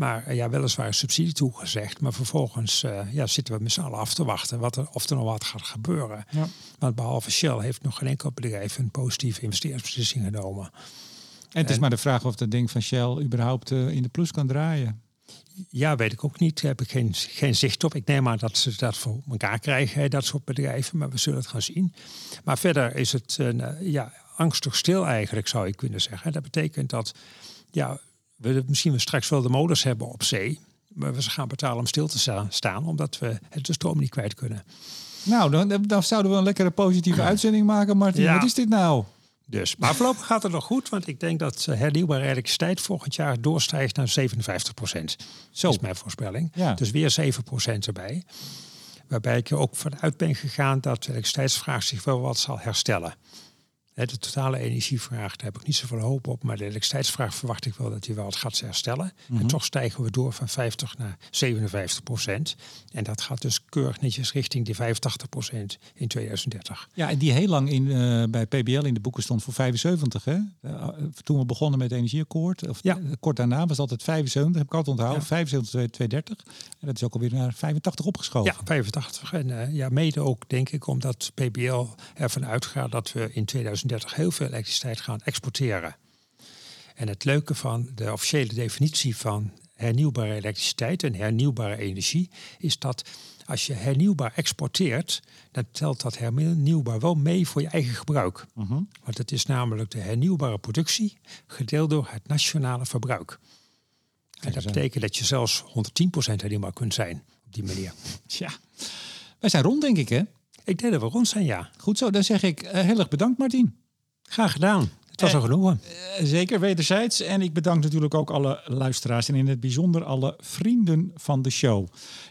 Maar uh, ja, weliswaar subsidie toegezegd. Maar vervolgens uh, ja, zitten we met z'n allen af te wachten wat er, of er nog wat gaat gebeuren. Ja. Want behalve Shell heeft nog geen enkel bedrijf een positieve investeringsbeslissing genomen. En het is maar de vraag of dat ding van Shell überhaupt uh, in de plus kan draaien. Ja, weet ik ook niet. Daar heb ik geen, geen zicht op. Ik neem aan dat ze dat voor elkaar krijgen, dat soort bedrijven. Maar we zullen het gaan zien. Maar verder is het ja, angstig stil eigenlijk, zou ik kunnen zeggen. Dat betekent dat ja, we misschien we straks wel de modus hebben op zee. Maar we gaan betalen om stil te staan, omdat we de stroom niet kwijt kunnen. Nou, dan, dan zouden we een lekkere positieve uitzending maken, Martin. Wat is dit nou? Dus, maar voorlopig gaat het nog goed, want ik denk dat hernieuwbare elektriciteit volgend jaar doorstijgt naar 57 procent. Zo is mijn voorspelling. Ja. Dus weer 7 procent erbij. Waarbij ik er ook vanuit ben gegaan dat de elektriciteitsvraag zich wel wat zal herstellen. De totale energievraag, daar heb ik niet zoveel hoop op. Maar de elektriciteitsvraag verwacht ik wel dat die wel het gaat herstellen. En mhm. toch stijgen we door van 50 naar 57 procent. En dat gaat dus keurig netjes richting die 85 procent in 2030. Ja, en die heel lang in, uh, bij PBL in de boeken stond voor 75. Hè? Uh, toen we begonnen met het energieakkoord, of ja. kort daarna was het altijd 75. Heb ik altijd onthouden, ja. 75 230. En dat is ook alweer naar 85 opgeschoven. Ja, 85. En uh, ja, mede ook denk ik omdat PBL ervan uitgaat dat we in 2030 heel veel elektriciteit gaan exporteren. En het leuke van de officiële definitie van hernieuwbare elektriciteit en hernieuwbare energie is dat als je hernieuwbaar exporteert, dan telt dat hernieuwbaar wel mee voor je eigen gebruik. Uh mhm. -huh. Want het is namelijk de hernieuwbare productie gedeeld door het nationale verbruik. En dat betekent dat je zelfs 110% hernieuwbaar kunt zijn op die manier. Tja, wij zijn rond denk ik hè? Ik denk dat we rond zijn, ja. Goed zo, dan zeg ik uh, heel erg bedankt Martin. Graag gedaan. Het was al genoeg. Uh, zeker, wederzijds. En ik bedank natuurlijk ook alle luisteraars en in het bijzonder alle vrienden van de show.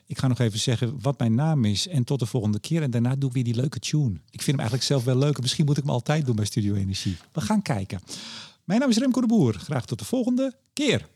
Ik ga nog even zeggen wat mijn naam is en tot de volgende keer. En daarna doe ik weer die leuke tune. Ik vind hem eigenlijk zelf wel leuk. Misschien moet ik hem altijd doen bij Studio Energie. We gaan kijken. Mijn naam is Remco de Boer. Graag tot de volgende keer.